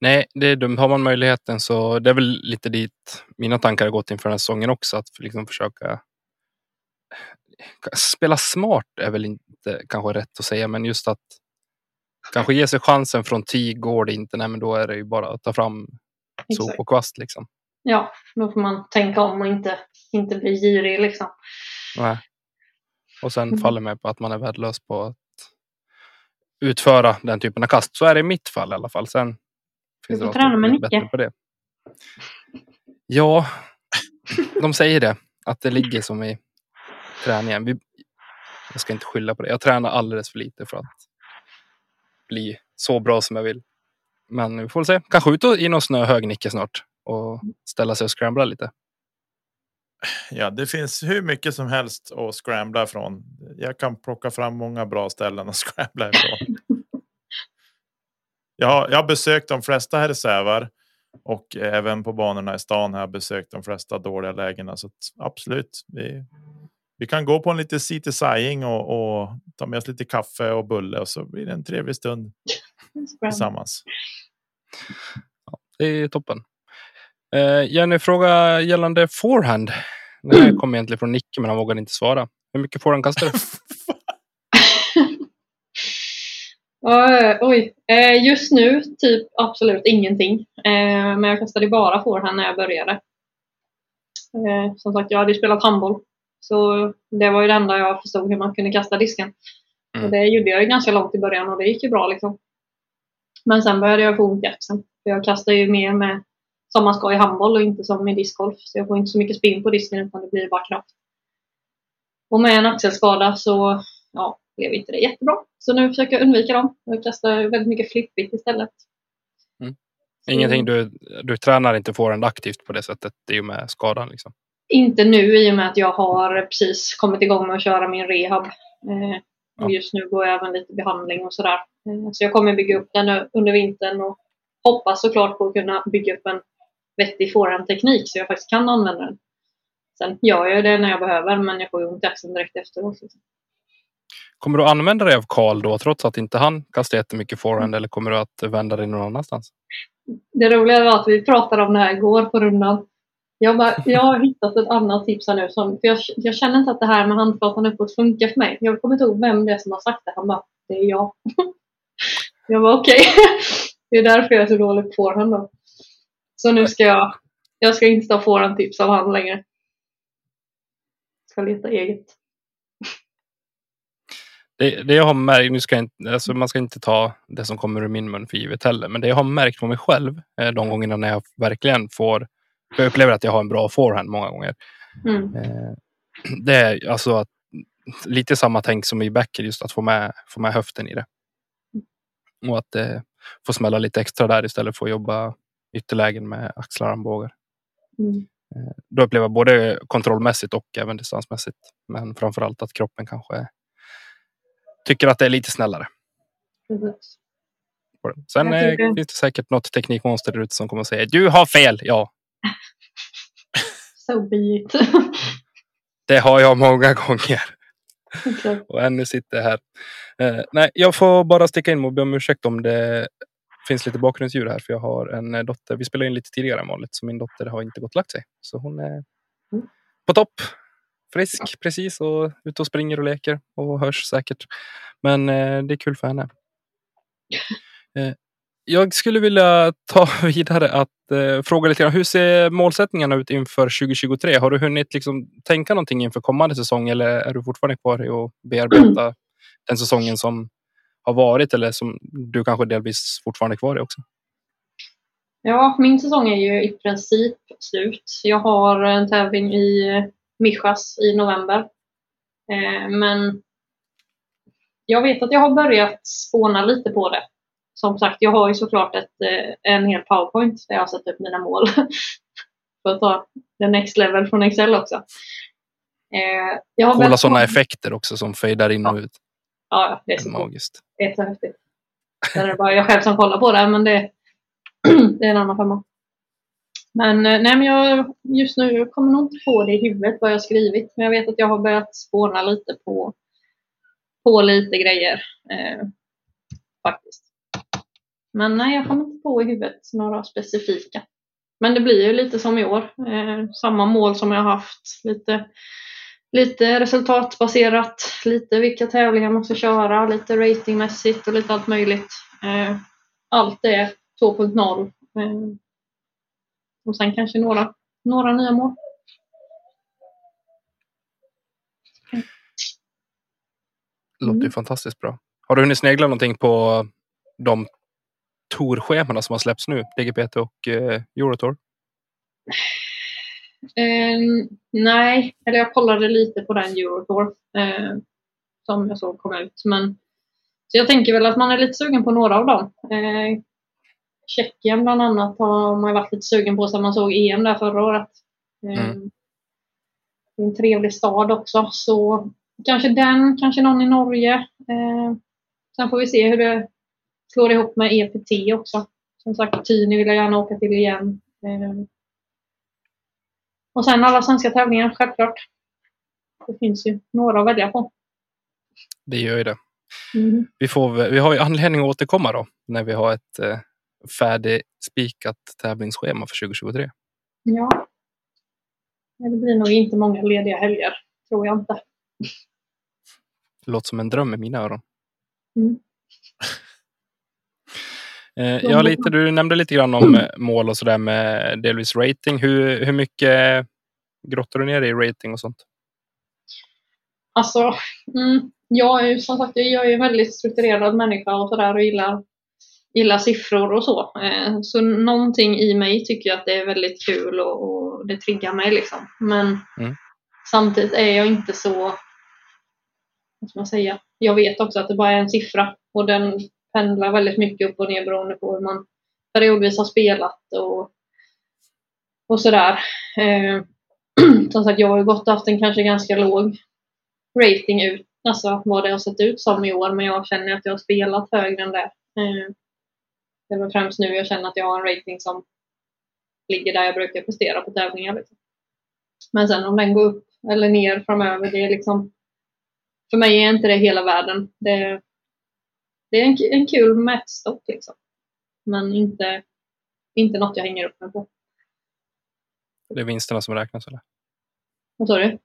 Nej, det är dumt. Har man möjligheten så det är väl lite dit mina tankar har gått inför den här säsongen också. Att liksom försöka spela smart är väl inte kanske rätt att säga, men just att kanske ge sig chansen från tee. Går det inte, nej, men då är det ju bara att ta fram sop och kvast liksom. Ja, då får man tänka om och inte, inte bli girig liksom. Nej. Och sen Mm. faller med på att man är värdelös på att utföra den typen av kast. Så är det i mitt fall i alla fall. Sen finns får det träna med Nicke. bättre på det. Ja, de säger det. Att det ligger som i träningen. Vi, jag ska inte skylla på det. Jag tränar alldeles för lite för att bli så bra som jag vill. Men vi får väl se. Kanske ut och i någon snöhög Nicke snart och ställa sig och scrambla lite. Ja, det finns hur mycket som helst att scrambla från. Jag kan plocka fram många bra ställen att scrambla ifrån. Jag, har, jag har besökt de flesta här i Sävar och även på banorna i stan har jag besökt de flesta dåliga lägena. Så att, absolut, vi, vi kan gå på en lite city sighing och, och ta med oss lite kaffe och bulle och så blir det en trevlig stund tillsammans. Det är toppen. Eh, Jenny, fråga gällande forehand. Det här kom egentligen från Nicke, men han vågade inte svara. Hur mycket forehand kastar du? Uh, oj, Eh, just nu typ absolut ingenting. Eh, men jag kastade bara forehand när jag började. Som sagt, jag hade ju spelat handboll. Så det var ju det enda jag förstod hur man kunde kasta disken. Mm. Och det gjorde jag ju ganska långt i början och det gick ju bra liksom. Men sen började jag få ont i axeln. För jag kastade ju mer med som man ska i handboll och inte som i discgolf. Så jag får inte så mycket spinn på disken utan det blir bara kraft. Och med en axelskada så ja, blev inte det jättebra. Så nu försöker jag undvika dem. Jag kastar väldigt mycket flippigt istället. Mm. Ingenting du, du tränar inte forehand aktivt på det sättet i och med skadan. Liksom. Inte nu i och med att jag har precis kommit igång med att köra min rehab. Eh, Ja. och just nu går jag även lite behandling och sådär. Eh, så jag kommer bygga upp den under vintern och hoppas såklart på att kunna bygga upp en vettig forehandteknik så jag faktiskt kan använda den. Sen gör jag det när jag behöver men jag får ju ont i axeln direkt efteråt. Kommer du använda dig av Karl då trots att inte han kastar jättemycket Mm. forehand eller kommer du att vända dig någon annanstans? Det roliga var att vi pratade om det här igår på rundan. Jag, bara, jag har hittat ett annat tips här nu. Som, för jag, jag känner inte att det här med handflatan uppåt funkar för mig. Jag kommer inte ihåg vem det är som har sagt det. Han bara, det är jag. jag var okej. det är därför jag är så dålig på forehand då. Så nu ska jag, jag ska inte ta forehand-tips av han längre. Ska leta eget. Det, det jag har märkt, nu ska inte, alltså man ska inte ta det som kommer ur min mun för givet heller, men det jag har märkt på mig själv eh, de gångerna när jag verkligen får, jag upplever att jag har en bra forehand många gånger. Mm. Eh, Det är alltså att, lite samma tänk som i backen, just att få med, få med höften i det. Och att eh, få smälla lite extra där istället för att jobba ytterlägen med axlar och armbågar. Mm. Då upplever jag både kontrollmässigt och även distansmässigt. Men framför allt att kroppen kanske tycker att det är lite snällare. Precis. Sen eh, finns det säkert något teknikmonster där ute som kommer att säga du har fel. Ja, So be it. det har jag många gånger. Okej. Och ännu sitter jag här. Eh, nej, jag får bara sticka in och be om ursäkt om det finns lite bakgrundsljud här. För jag har en eh, dotter. Vi spelar in lite tidigare än vanligt. Så min dotter har inte gått och lagt sig. Så hon är Mm. på topp. Frisk precis och ute och springer och leker. Och hörs säkert. Men eh, det är kul för henne. Eh, jag skulle vilja ta vidare att eh, fråga lite grann. Hur ser målsättningarna ut inför 2023? Har du hunnit liksom tänka någonting inför kommande säsong eller är du fortfarande kvar i att bearbeta den säsongen som har varit eller som du kanske delvis fortfarande är kvar i också? Ja, min säsong är ju i princip slut. Jag har en tävling i Mijas i november. Eh, men jag vet att jag har börjat spåna lite på det. Som sagt, jag har ju såklart ett, eh, en hel powerpoint där jag har satt upp mina mål. För att ta the next level från Excel också. Eh, jag har Coola sådana effekter också som fejdar in och ut. Ja, det är Det så är magiskt. Det är så häftigt. Där är det bara jag själv som kollar på det, men det, det är en annan femma. Men, eh, nej, men jag, just nu kommer nog inte på det i huvudet vad jag har skrivit. Men jag vet att jag har börjat spåna lite på, på lite grejer. Eh, faktiskt. Men nej, jag kommer inte på i huvudet några specifika. Men det blir ju lite som i år. Eh, samma mål som jag har haft. Lite, lite resultatbaserat. Lite vilka tävlingar man måste köra. Lite ratingmässigt och lite allt möjligt. Eh, allt är 2.0. Och sen kanske några, några nya mål. Det låter ju Mm. fantastiskt bra. Har du hunnit snegla någonting på de tourschemana som har släppts nu? DGPT och eh, Eurotour? Eh, nej, eller jag kollade lite på den Eurotour eh, som jag såg kom ut. Men, så jag tänker väl att man är lite sugen på några av dem. Eh, Tjeckien bland annat har man varit lite sugen på sen man såg EM där förra året. Mm. Det är en trevlig stad också. Så kanske den, kanske någon i Norge. Eh, sen får vi se hur det slår ihop med EPT också. Som sagt, Tyni vill jag gärna åka till igen. Eh, och sen alla svenska tävlingar, självklart. Det finns ju några att välja på. Det gör ju det. Mm. Vi, får, vi har ju anledning att återkomma då när vi har ett eh, färdigspikat tävlingsschema för 2023. Ja. Det blir nog inte många lediga helger, tror jag inte. Det låter som en dröm i mina öron. Mm. Eh, ja, lite, du nämnde lite grann om eh, mål och sådär med delvis rating. Hur, hur mycket grottar du ner i rating och sånt? Alltså, mm, jag är ju som sagt jag är en väldigt strukturerad människa och sådär och gillar, gillar siffror och så. Eh, så någonting i mig tycker att det är väldigt kul och, och det triggar mig liksom. Men Mm. samtidigt är jag inte så, vad ska man säga, jag vet också att det bara är en siffra och den pendlar väldigt mycket upp och ner beroende på hur man periodvis har spelat och, och sådär. Eh, som sagt, jag har ju gått och haft en kanske ganska låg rating ut, alltså vad det har sett ut som i år, men jag känner att jag har spelat högre än det. Eh, det är väl främst nu jag känner att jag har en rating som ligger där jag brukar prestera på tävlingar. Liksom. Men sen om den går upp eller ner framöver, det är liksom för mig är inte det hela världen. Det, det är en, en kul mätstock liksom. Men inte, inte något jag hänger upp mig på. Det är vinsterna som räknas eller? Vad sa du?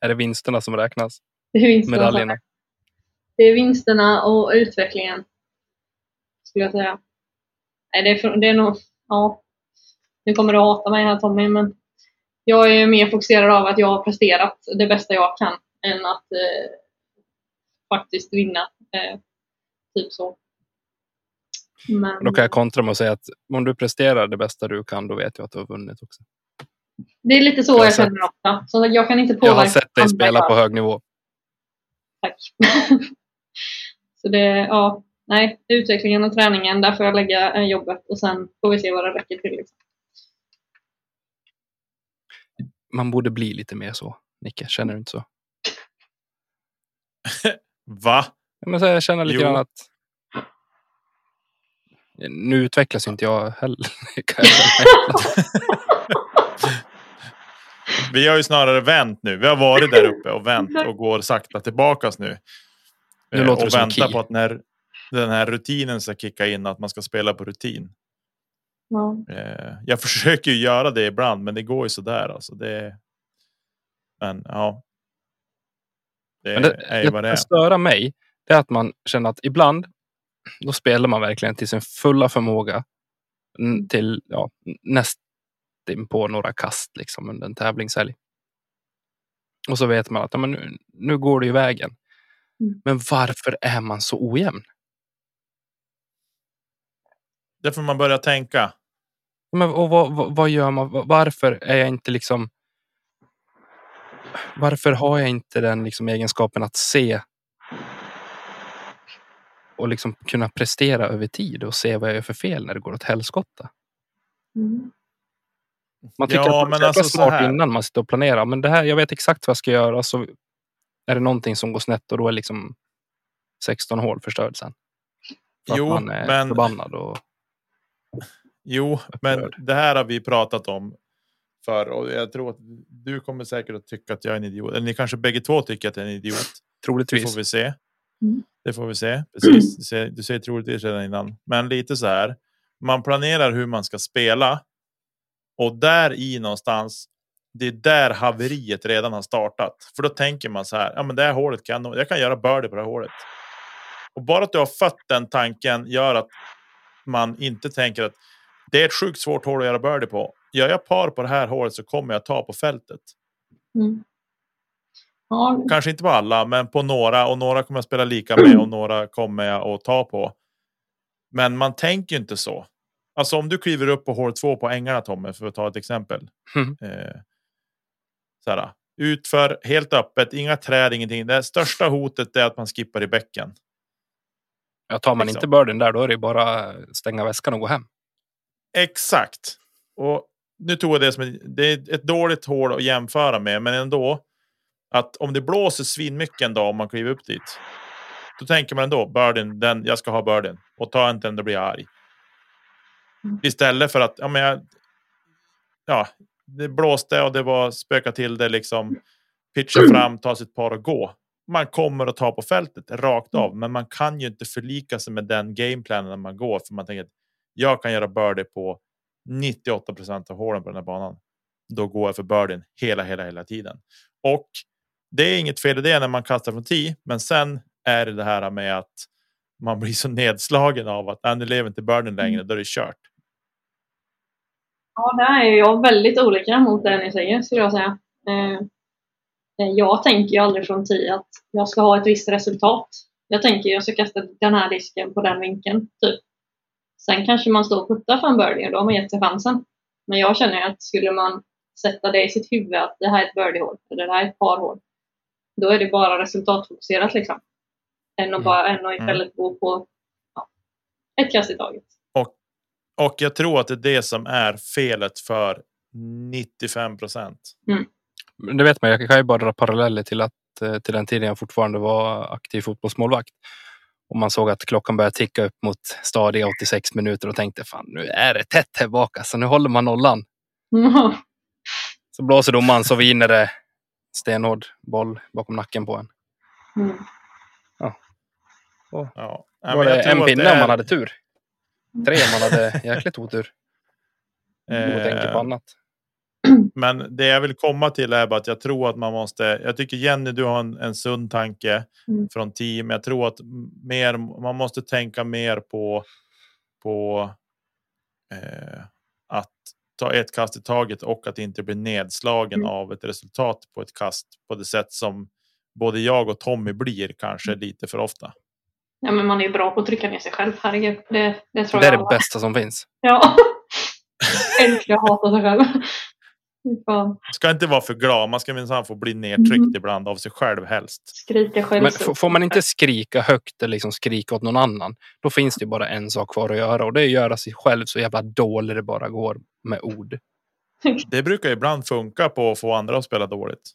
Är det vinsterna som räknas? Det är vinsterna, Medaljerna? det är vinsterna och utvecklingen. Skulle jag säga. Nej, det är, det är nog, ja. Nu kommer du hata mig här Tommy, men jag är mer fokuserad av att jag har presterat det bästa jag kan än att eh, faktiskt vinna. Eh, typ så. Men, Då kan jag kontra med att säga att om du presterar det bästa du kan, då vet jag att du har vunnit också. det är lite så jag jag, sett- känner också. Så jag kan inte Jag påverka har sett dig spela på hög nivå. Tack. så det, ja, nej, utvecklingen och träningen, där får jag lägga eh, jobbet och sen får vi se vad det räcker till. Liksom. Man borde bli lite mer så, Nicke. Känner du inte så? Va? Men så jag känner lite Jo. grann att nu utvecklas inte jag heller. Vi har ju snarare vänt nu. Vi har varit där uppe och vänt och går sakta tillbakas nu. Nu Eh, låter det och som väntar på att när den här rutinen ska kicka in, att man ska spela på rutin. Ja. Eh, jag försöker ju göra det ibland, men det går ju sådär. Alltså det, men ja. Det, Men det, är ju vad det det är. störa mig det är att man känner att ibland då spelar man verkligen till sin fulla förmåga n- till ja, nästan på några kast liksom under en tävlingshelg. Och så vet man att ja, men nu, nu går det ju vägen. Mm. Men varför är man så ojämn? Det får man börja tänka. Men, och vad, vad, vad gör man? Va- Varför är jag inte liksom... Varför har jag inte den liksom egenskapen att se och liksom kunna prestera över tid och se vad jag gör för fel när det går åt helskotta? Mm. Man tycker Ja, att man är alltså så smart här. innan man sitter och planerar. Men det här, jag vet exakt vad jag ska göra. Så är det någonting som går snett och då är liksom 16 hål förstörd sen. För Jo, att man är men- förbannad. Och, Jo, men det här har vi pratat om för och jag tror att du kommer säkert att tycka att jag är en idiot. Eller ni kanske bägge två tycker att jag är en idiot. Det troligtvis. får vi se. Mm. Det får vi se. Precis. Du säger, du säger troligtvis redan innan, men lite så här. Man planerar hur man ska spela och där i någonstans. Det är där haveriet redan har startat, för då tänker man så här. Ja, men det här hålet kan jag, jag kan göra birdie på det här hålet. Och bara att du har fött den tanken gör att man inte tänker att det är ett sjukt svårt hål att göra birdie på. Gör jag par på det här hålet så kommer jag ta på fältet. Mm. Ja, Kanske inte på alla, men på några och några kommer jag spela lika med och några kommer jag att ta på. Men man tänker ju inte så. Alltså om du kliver upp på hål två på ängarna Tommy, för att ta ett exempel. Mm. Eh, så här, utför helt öppet, inga träd, ingenting. Det största hotet är att man skippar i bäcken. Ja, tar man liksom. inte börden där, då är det bara stänga väskan och gå hem. Exakt. Och nu tog jag det som ett, det är ett dåligt hål att jämföra med, men ändå. Att om det blåser svinmycket en dag om man kliver upp dit. Då tänker man ändå börden, den, jag ska ha börden och ta inte den, då blir jag arg. Mm. Istället för att, ja men jag. Ja, det blåste och det var spöka till det liksom. Pitcha fram, ta sitt par och gå. Man kommer att ta på fältet rakt av, men man kan ju inte förlika sig med den gameplanen när man går, för man tänker att jag kan göra birdie på 98% av hålen på den här banan. Då går jag för birdien hela, hela, hela tiden. Och det är inget fel i det när man kastar från 10, men sen är det det här med att man blir så nedslagen av att "Nej, nu lever inte birdien längre, då är det kört. Ja, där är jag väldigt olika mot det ni säger, skulle jag säga. Eh, jag tänker ju aldrig från 10 att jag ska ha ett visst resultat. Jag tänker jag ska kasta den här disken på den vinkeln, typ. Sen kanske man står och puttar för en birdie och då har man gett sig chansen. Men jag känner att skulle man sätta det i sitt huvud att det här är ett birdie-hål eller det här är ett par-hål. Då är det bara resultatfokuserat liksom. Än att, Mm. bara, än att Mm. istället gå på ja, ett kast i taget. Och jag tror att det är det som är felet för 95 procent. Men Det vet man, jag kan ju bara dra paralleller till, att, eh, till den tiden jag fortfarande var aktiv fotbollsmålvakt. Och man såg att klockan började ticka upp mot stadiga 86 minuter och tänkte fan nu är det tätt här bak alltså, nu håller man nollan. Så blåser domaren så vinner det stenhård boll bakom nacken på en. Mm. Ja. Var men jag det en pinne det om är- man hade tur? Tre om man hade jäkligt otur. Och tänker på Eh, annat. Men det jag vill komma till är bara att jag tror att man måste. Jag tycker Jenny, du har en, en sund tanke Mm. från team. Jag tror att mer, man måste tänka mer på på eh, att ta ett kast i taget och att inte bli nedslagen Mm. av ett resultat på ett kast på det sätt som både jag och Tommy blir kanske Mm. lite för ofta. Ja, men man är ju bra på att trycka ner sig själv. Herregud. Det, det tror Det är jag det alla. bästa som finns. Ja. Älskar att hata sig själv. Fan. Ska inte vara för glad. Man ska minsann få bli nedtryckt Mm. ibland av sig själv helst. Skrika själv. Men får man inte skrika högt eller liksom skrika åt någon annan, då finns det bara en sak kvar att göra och det är att göra sig själv så jävla dålig det bara går med ord. Det brukar ibland funka på att få andra att spela dåligt.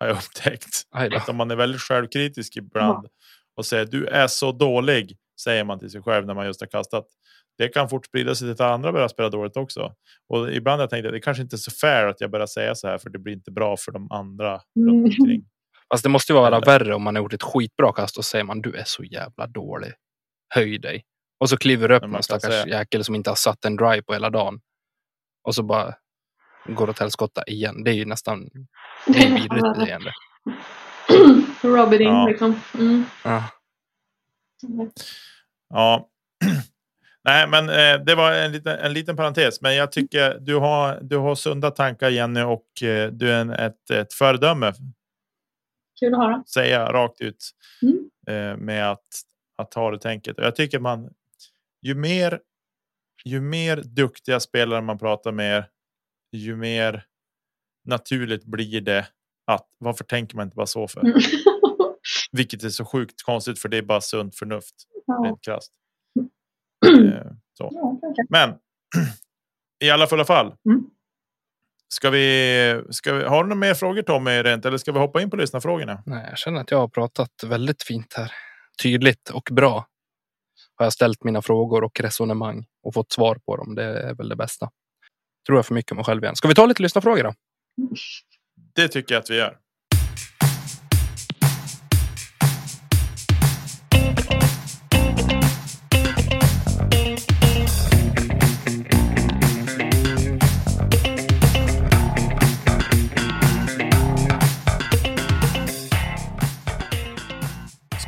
Har jag upptäckt. Att om man är väldigt självkritisk ibland och säger du är så dålig, säger man till sig själv när man just har kastat. Det kan fort sprida sig till att andra börjar spela dåligt också. Och ibland har jag tänkt att det kanske inte är så fair att jag börjar säga så här för det blir inte bra för de andra Mm. runt det måste ju vara Eller- värre om man har gjort ett skitbra kast och säger man du är så jävla dålig. Höj dig. Och så kliver upp någon stackars säga- jäkel som inte har satt en drive på hela dagen. Och så bara går åt helskotta igen. Det är ju nästan det är vidrigt beteende. Rub it in Ja. liksom. Mm. Ja. Ja. Nej, men eh, det var en liten, en liten parentes. Men jag tycker du har, du har sunda tankar Jenny och eh, du är en, ett, ett föredöme Kul att höra. säga rakt ut Mm. eh, med att, att ha det tänket. Och jag tycker man ju mer ju mer duktiga spelare man pratar med, ju mer naturligt blir det att varför tänker man inte bara så för? Mm. Vilket är så sjukt konstigt för det är bara sunt förnuft ja. rent krasst. Eh, så. Ja. Men i alla fulla fall. Mm. Ska vi, ska vi, har du några mer frågor Tommy rent eller ska vi hoppa in på lyssnarfrågorna? Nej, jag känner att jag har pratat väldigt fint här. Tydligt och bra. Har jag ställt mina frågor och resonemang och fått svar på dem. Det är väl det bästa. Tror jag för mycket om mig själv igen. Ska vi ta lite lyssnarfrågor då? Det tycker jag att vi gör.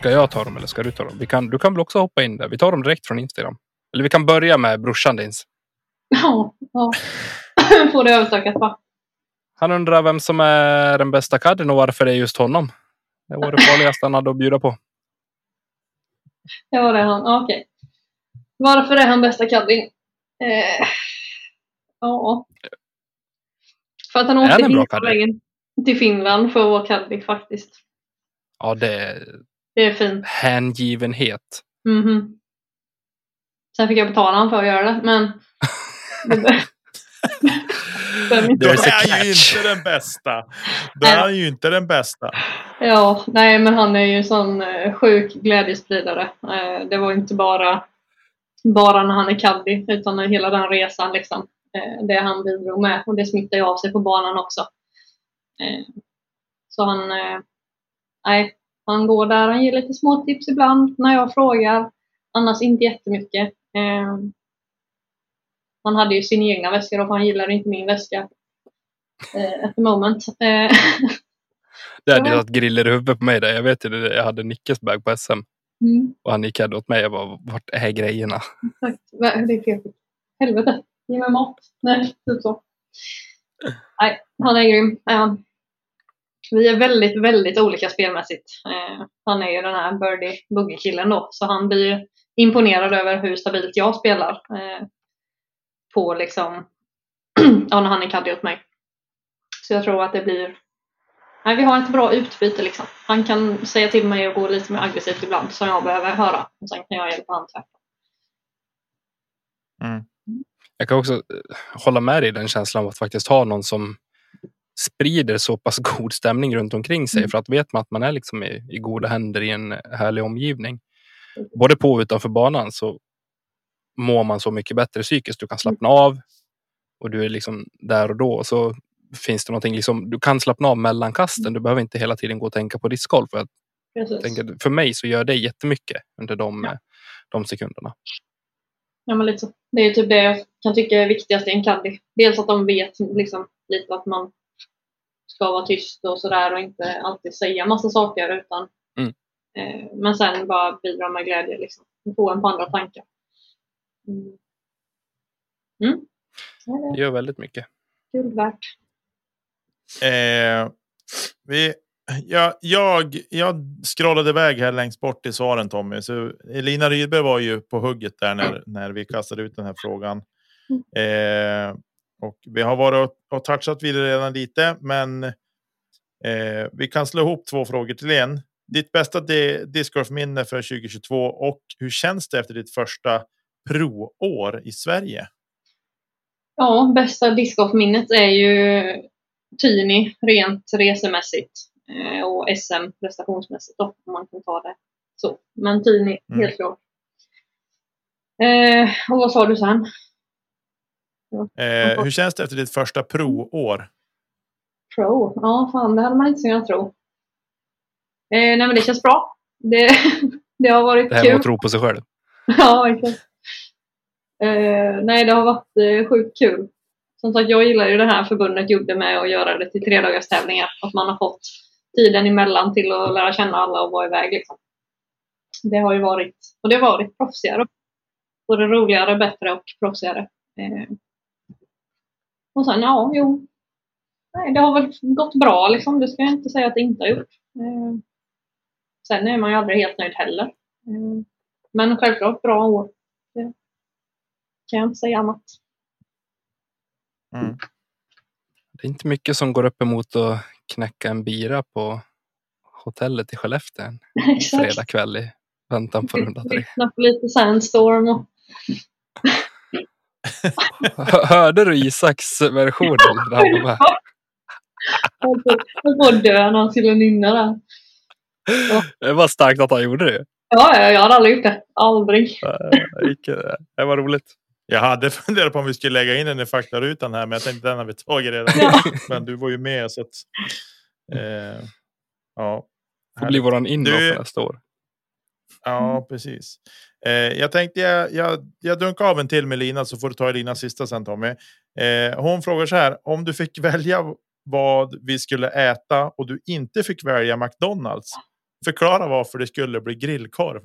Ska jag ta dem eller ska du ta dem? Vi kan, du kan väl också hoppa in där. Vi tar dem direkt från Instagram. Eller vi kan börja med brorsan dins. Ja, ja. Får det överstökat va? Han undrar vem som är den bästa kadden och varför det är just honom. Det var det farligaste han hade att bjuda på. Ja, var det han. Okej. Varför är han bästa caddien? Eh, ja. För att han åkte hela vägen till Finland för att vara caddy faktiskt. Ja, det Det är fint. hängivenhet. Mhm. Sen fick jag betala honom för att göra det, men... A är ju inte den bästa. Då är ju inte den bästa. Ja, nej men han är ju en sån eh, sjuk glädjespridare. Eh, det var inte bara, bara när han är caddy utan hela den resan liksom. Eh, det han bidrog med och det smittar ju av sig på banan också. Så han, nej, han går där, han ger lite små tips ibland när jag frågar. Annars inte jättemycket. Eh, han hade ju sin egna väska då, för han gillade inte min väska. Eh, at the moment. Eh, Det hade ju satt griller i huvudet på mig där. Jag vet ju det. Jag hade Nickes bag på SM mm. och han gick här åt mig. Jag bara, vart är grejerna? Exakt. Va- Det är fel. Helvete. Ge mig mat. Nej, typ så. Nej, han är grym. Eh, vi är väldigt, väldigt olika spelmässigt. Eh, han är ju den här birdie boogie killen då, så han blir ju imponerad över hur stabilt jag spelar. Eh, på liksom, ja när han är caddy åt mig. Så jag tror att det blir, nej vi har ett bra utbyte liksom. Han kan säga till mig att gå lite mer aggressivt ibland som jag behöver höra. Och sen kan jag hjälpa honom tvärtom. Mm. Jag kan också eh, hålla med dig i den känslan av att faktiskt ha någon som sprider så pass god stämning runt omkring sig. Mm. För att vet man att man är liksom i, i goda händer i en härlig omgivning. Både på och utanför banan så mår man så mycket bättre psykiskt. Du kan slappna av och du är liksom där och då. Så finns det någonting liksom, du kan slappna av mellan kasten. Du behöver inte hela tiden gå och tänka på discgolf. För, tänker, för mig så gör det jättemycket under de, Ja. de sekunderna. Ja, men lite så. Det är typ det jag kan tycka är viktigast i en caddy. Dels att de vet liksom, lite att man ska vara tyst och sådär och inte alltid säga massa saker utan Mm. eh, men sen bara bidra med glädje liksom. Få en på andra tankar. Mm. Mm. Det gör väldigt mycket. kul värt. Eh, vi, ja, jag, jag scrollade iväg här längst bort i svaren Tommy. Så Elina Rydberg var ju på hugget där när, när vi kastade ut den här frågan. Eh, och vi har varit och, touchat vid det redan lite, men eh, vi kan slå ihop två frågor till en. Ditt bästa di- discgolfminne för 2022 och hur känns det efter ditt första pro-år i Sverige? Ja, bästa discgolfminnet är ju Tyni rent resemässigt eh, och SM prestationsmässigt då, om man kan ta det så. Men Tyni, Mm. helt klart. Eh, och vad sa du sen? Eh, hur känns det efter ditt första pro-år? Pro? Ja, fan det hade man inte kunnat tro. Eh, nej men det känns bra. Det, det har varit Det här med kul. att tro på sig själv. Ja, verkligen. Eh, nej, det har varit eh, sjukt kul. Som sagt, jag gillar ju det här förbundet gjorde med att göra det till tredagars tävlingar. Att man har fått tiden emellan till att lära känna alla och vara iväg. Liksom. Det har ju varit, och det har varit proffsigare. Både roligare, bättre och proffsigare. Eh, och sen, ja, jo. Nej, det har väl gått bra liksom. Det ska jag inte säga att det inte har gjort. Eh, sen är man ju aldrig helt nöjd heller. Eh, men självklart bra år. Det kan jag inte säga annat. Mm. Det är inte mycket som går upp emot att knäcka en bira på hotellet i Skellefteå en fredag kväll i väntan på runda tre. Lyssna på lite Sandstorm och Hörde du Isaks version? Där han var med? På att dö när han skulle nynna där. Det var starkt att han gjorde det. Ja, ja, jag hade aldrig gjort det. Aldrig. Det gick- Det var roligt. Jag hade funderat på om vi skulle lägga in den i faktarutan här, men jag tänkte den har vi tagit redan. Ja. Men du var ju med så att. Eh, ja. Det blir våran för nästa år. Ja, precis. Eh, jag tänkte jag, jag, jag dunkar av en till med Lina så får du ta Elinas sista sen Tommy. Eh, hon frågar så här. Om du fick välja vad vi skulle äta och du inte fick välja McDonalds. Förklara varför det skulle bli grillkorv.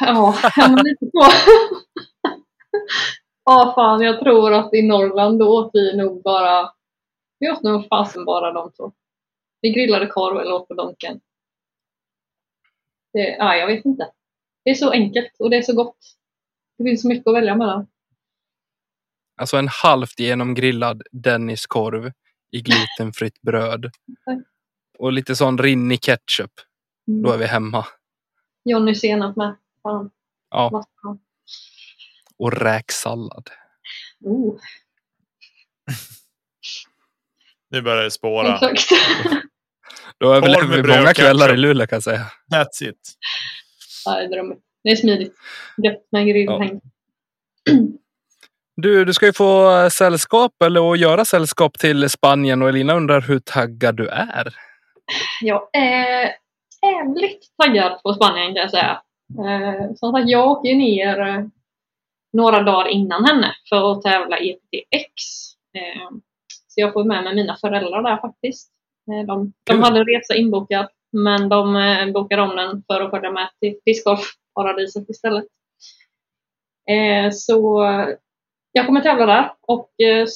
Ja, ja, men lite så. Ja, fan, jag tror att i Norrland då åt vi nog bara... Vi åt nog fasen bara de två. Vi grillade korv eller åt på Donken. Det, ja, jag vet inte. Det är så enkelt och det är så gott. Det finns så mycket att välja mellan. Alltså en halvt genomgrillad Denniskorv i glutenfritt bröd. Och lite sån rinnig ketchup. Mm. Då är vi hemma. Johnny senap med. Fan, Ja, och räksallad. Oh, Nu börjar det spåra. exakt. Då överlever vi många kvällar i. Luleå kan jag säga. That's it. Ja, det är drömmigt. Det är smidigt. Gött med grillhäng. Du, du ska ju få sällskap eller att göra sällskap till Spanien och Elina undrar hur taggad du är. Jag är jävligt taggad på Spanien kan jag säga. Eh, som sagt, jag åker ner eh, några dagar innan henne för att tävla i EPTX. Eh, så jag får med mig mina föräldrar där faktiskt. Eh, de, de hade resa inbokad men de eh, bokade om den för att följa med till discgolfparadiset istället. Eh, så jag kommer tävla där och eh,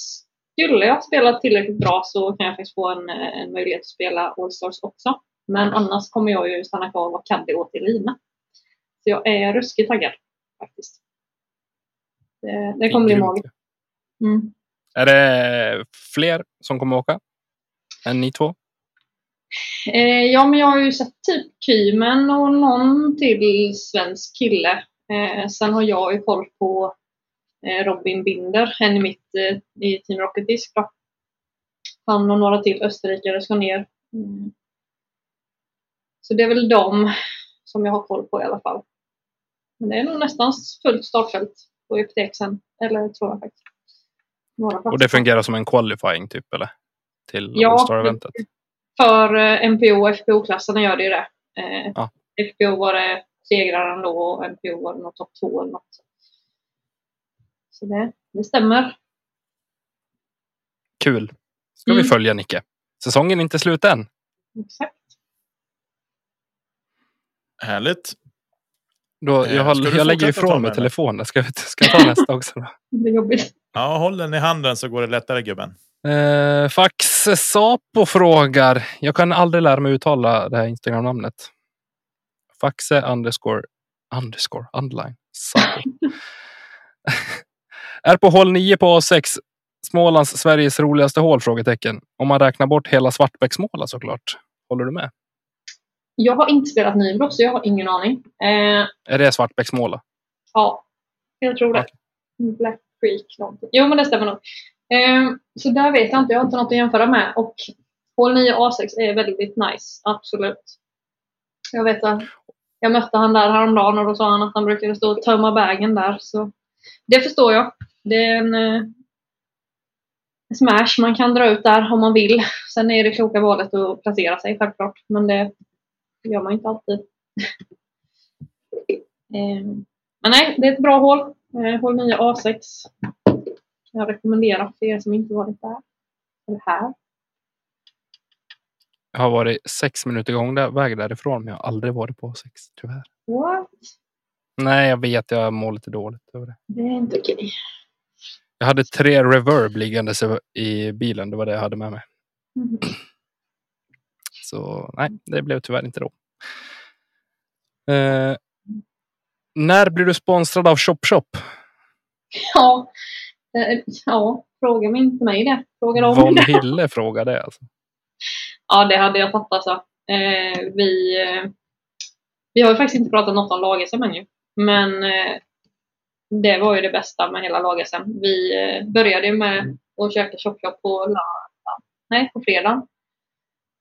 skulle jag spela tillräckligt bra så kan jag faktiskt få en, eh, en möjlighet att spela All-Stars också. Men annars kommer jag ju stanna kvar och vara caddy åt Elina. Så jag är ruskigt taggad faktiskt. Det, det kommer bli magiskt. Mm. Är det fler som kommer åka? Än ni två? Eh, ja, men jag har ju sett typ Kymen och någon till svensk kille. Eh, sen har jag ju koll på eh, Robin Binder, en i mitt eh, i Team Rocket Disc. Då. Han och några till österrikare ska ner. Mm. Så det är väl de som jag har koll på i alla fall. Men det är nog nästan fullt startfält på UPTX sen. Eller tror jag faktiskt. Och det fungerar som en qualifying typ eller? Till Ja, All-Star-eventet? För eh, MPO och FPO-klasserna gör det ju det. Eh, Ja. FPO var det segraren då och MPO var det något topp två eller något. Så det, det stämmer. Kul. Ska vi Mm. följa Nicke. Säsongen är inte slut än. Exakt. Härligt. Då, Eh, jag du jag lägger ifrån mig telefonen. Ska, vi, ska jag ta nästa också? Då? Det är jobbigt. Ja, håll den i handen så går det lättare gubben. Eh, Fax Sapo frågar. Jag kan aldrig lära mig uttala det här Instagram-namnet. Faxe underscore underscore underline. Sapo. är på hål 9 på A6. Smålands Sveriges roligaste hål? Frågetecken. Om man räknar bort hela Svartbäcksmåla såklart. Håller du med? Jag har inte spelat Nybro så jag har ingen aning. Eh, Är det Svartbäcksmåla? ja, jag tror det. Black Creek någonting. Jo, men det stämmer nog. Ehm, så där vet jag inte. Jag har inte något att jämföra med. Och hål 9 A6 är väldigt nice. Absolut. Jag vet att jag mötte han där häromdagen och då sa han att han brukade stå och tömma bagen där. Så det förstår jag. Det är en eh, smash man kan dra ut där om man vill. Sen är det kloka valet att placera sig självklart. Men det gör man inte alltid. eh, men nej, det är ett bra hål. Eh, hål 9 A6. Jag rekommenderar för er som inte varit där. Eller här. Jag har varit sex minuter gång där, väg därifrån, men jag har aldrig varit på A6 tyvärr. What? Nej, jag vet. Jag mår lite dåligt över det. Det är inte okej. Jag hade tre reverb liggandes i bilen. Det var det jag hade med mig. Mm. Så nej, det blev tyvärr inte då. Eh, när blir du sponsrad av Chop Chop? Ja, ja, fråga mig inte mig det. Fråga dem Von det. Hille frågade. Alltså. Ja, det hade jag fattat. Så. Eh, vi, eh, vi har ju faktiskt inte pratat något om lag-SM ännu. Men eh, det var ju det bästa med hela lag-SM. Vi eh, började ju med att käka chop-chop på lördag. Nej, på fredag.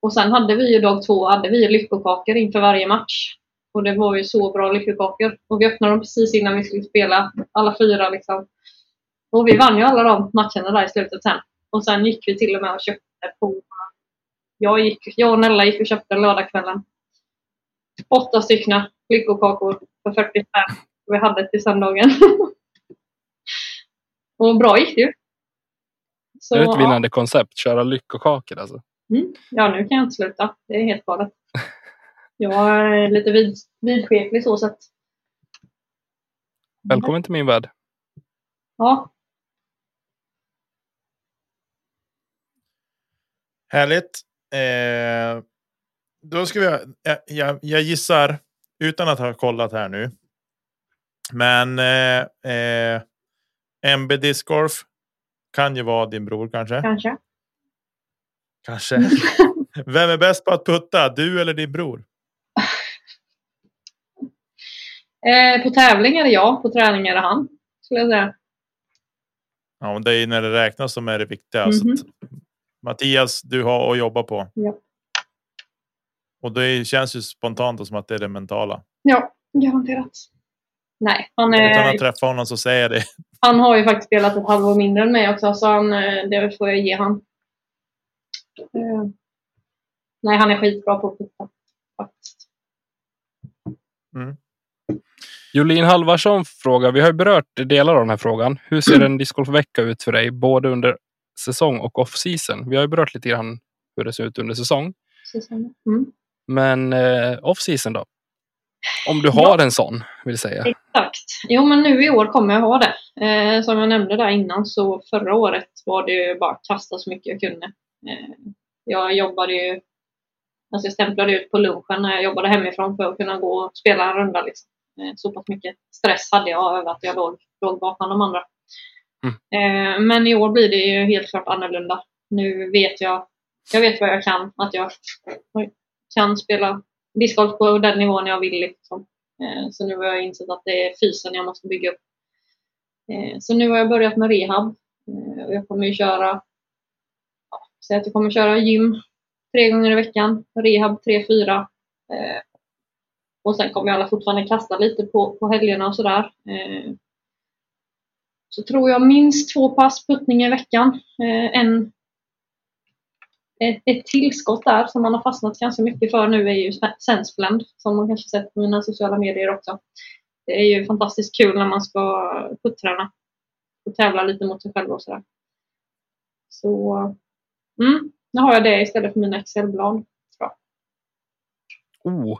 Och sen hade vi ju dag två hade vi lyckokakor inför varje match. Och det var ju så bra lyckokakor. Och vi öppnade dem precis innan vi skulle spela. Alla fyra liksom. Och vi vann ju alla de matcherna där i slutet sen. Och sen gick vi till och med och köpte på jag, gick, jag och Nella gick och köpte lördagskvällen. Åtta stycken lyckokakor för 45. Vi hade till söndagen. och bra gick det ju. Så, är det ett ja. vinnande koncept? Köra lyckokakor alltså. Mm. Ja, nu kan jag inte sluta. Det är helt galet. Jag är lite vid, vidskeplig så sett. Välkommen till min värld. Ja, Härligt. Eh, då ska vi, jag, jag, jag gissar utan att ha kollat här nu. Men eh, eh, MB Discgolf kan ju vara din bror kanske. kanske. Kanske. Vem är bäst på att putta? Du eller din bror? Eh, på tävling är jag, på träning är han. Skulle jag säga. Ja, men det är ju när det räknas som är det viktiga. Så Mhm. Att, Mattias, du har att jobba på. Ja. Och det känns ju spontant som att det är det mentala. Ja, garanterat. Nej, han, Utan är, att träffa honom så säger jag det. han har ju faktiskt spelat ett halvår mindre än mig också, så han, eh, det får jag ge han. Eh, nej, han är skitbra på att putta. Faktiskt. Jolin Halvarsson frågar. Vi har ju berört delar av den här frågan. Hur ser en discgolfvecka ut för dig? Både under säsong och off-season. Vi har ju berört lite grann hur det ser ut under säsong. Mm. Men eh, off-season då? Om du har en sån, vill säga. Exakt. Jo, men nu i år kommer jag ha det. Eh, som jag nämnde där innan så förra året var det ju bara att kasta så mycket jag kunde. Eh, jag jobbade ju, alltså jag stämplade ut på lunchen när jag jobbade hemifrån för att kunna gå och spela en runda. Liksom. Eh, så pass mycket stress hade jag över att jag låg, låg bakom de andra. Mm. Eh, men i år blir det ju helt klart annorlunda. Nu vet jag, jag vet vad jag kan, att jag kan spela discgolf på den nivån jag vill. Liksom. Eh, så nu har jag insett att det är fysen jag måste bygga upp. Eh, så nu har jag börjat med rehab. Och jag kommer ju köra, säg att jag kommer köra gym tre gånger i veckan, rehab tre, fyra. Och sen kommer jag alla fortfarande kasta lite på, på helgerna och sådär. Så tror jag minst två pass puttning i veckan. En ett, ett tillskott där som man har fastnat ganska mycket för nu är ju Senseblend som man kanske sett på mina sociala medier också. Det är ju fantastiskt kul när man ska putträna och tävla lite mot sig själv och sådär. Så mm, nu har jag det istället för mina Excelblad. Oh,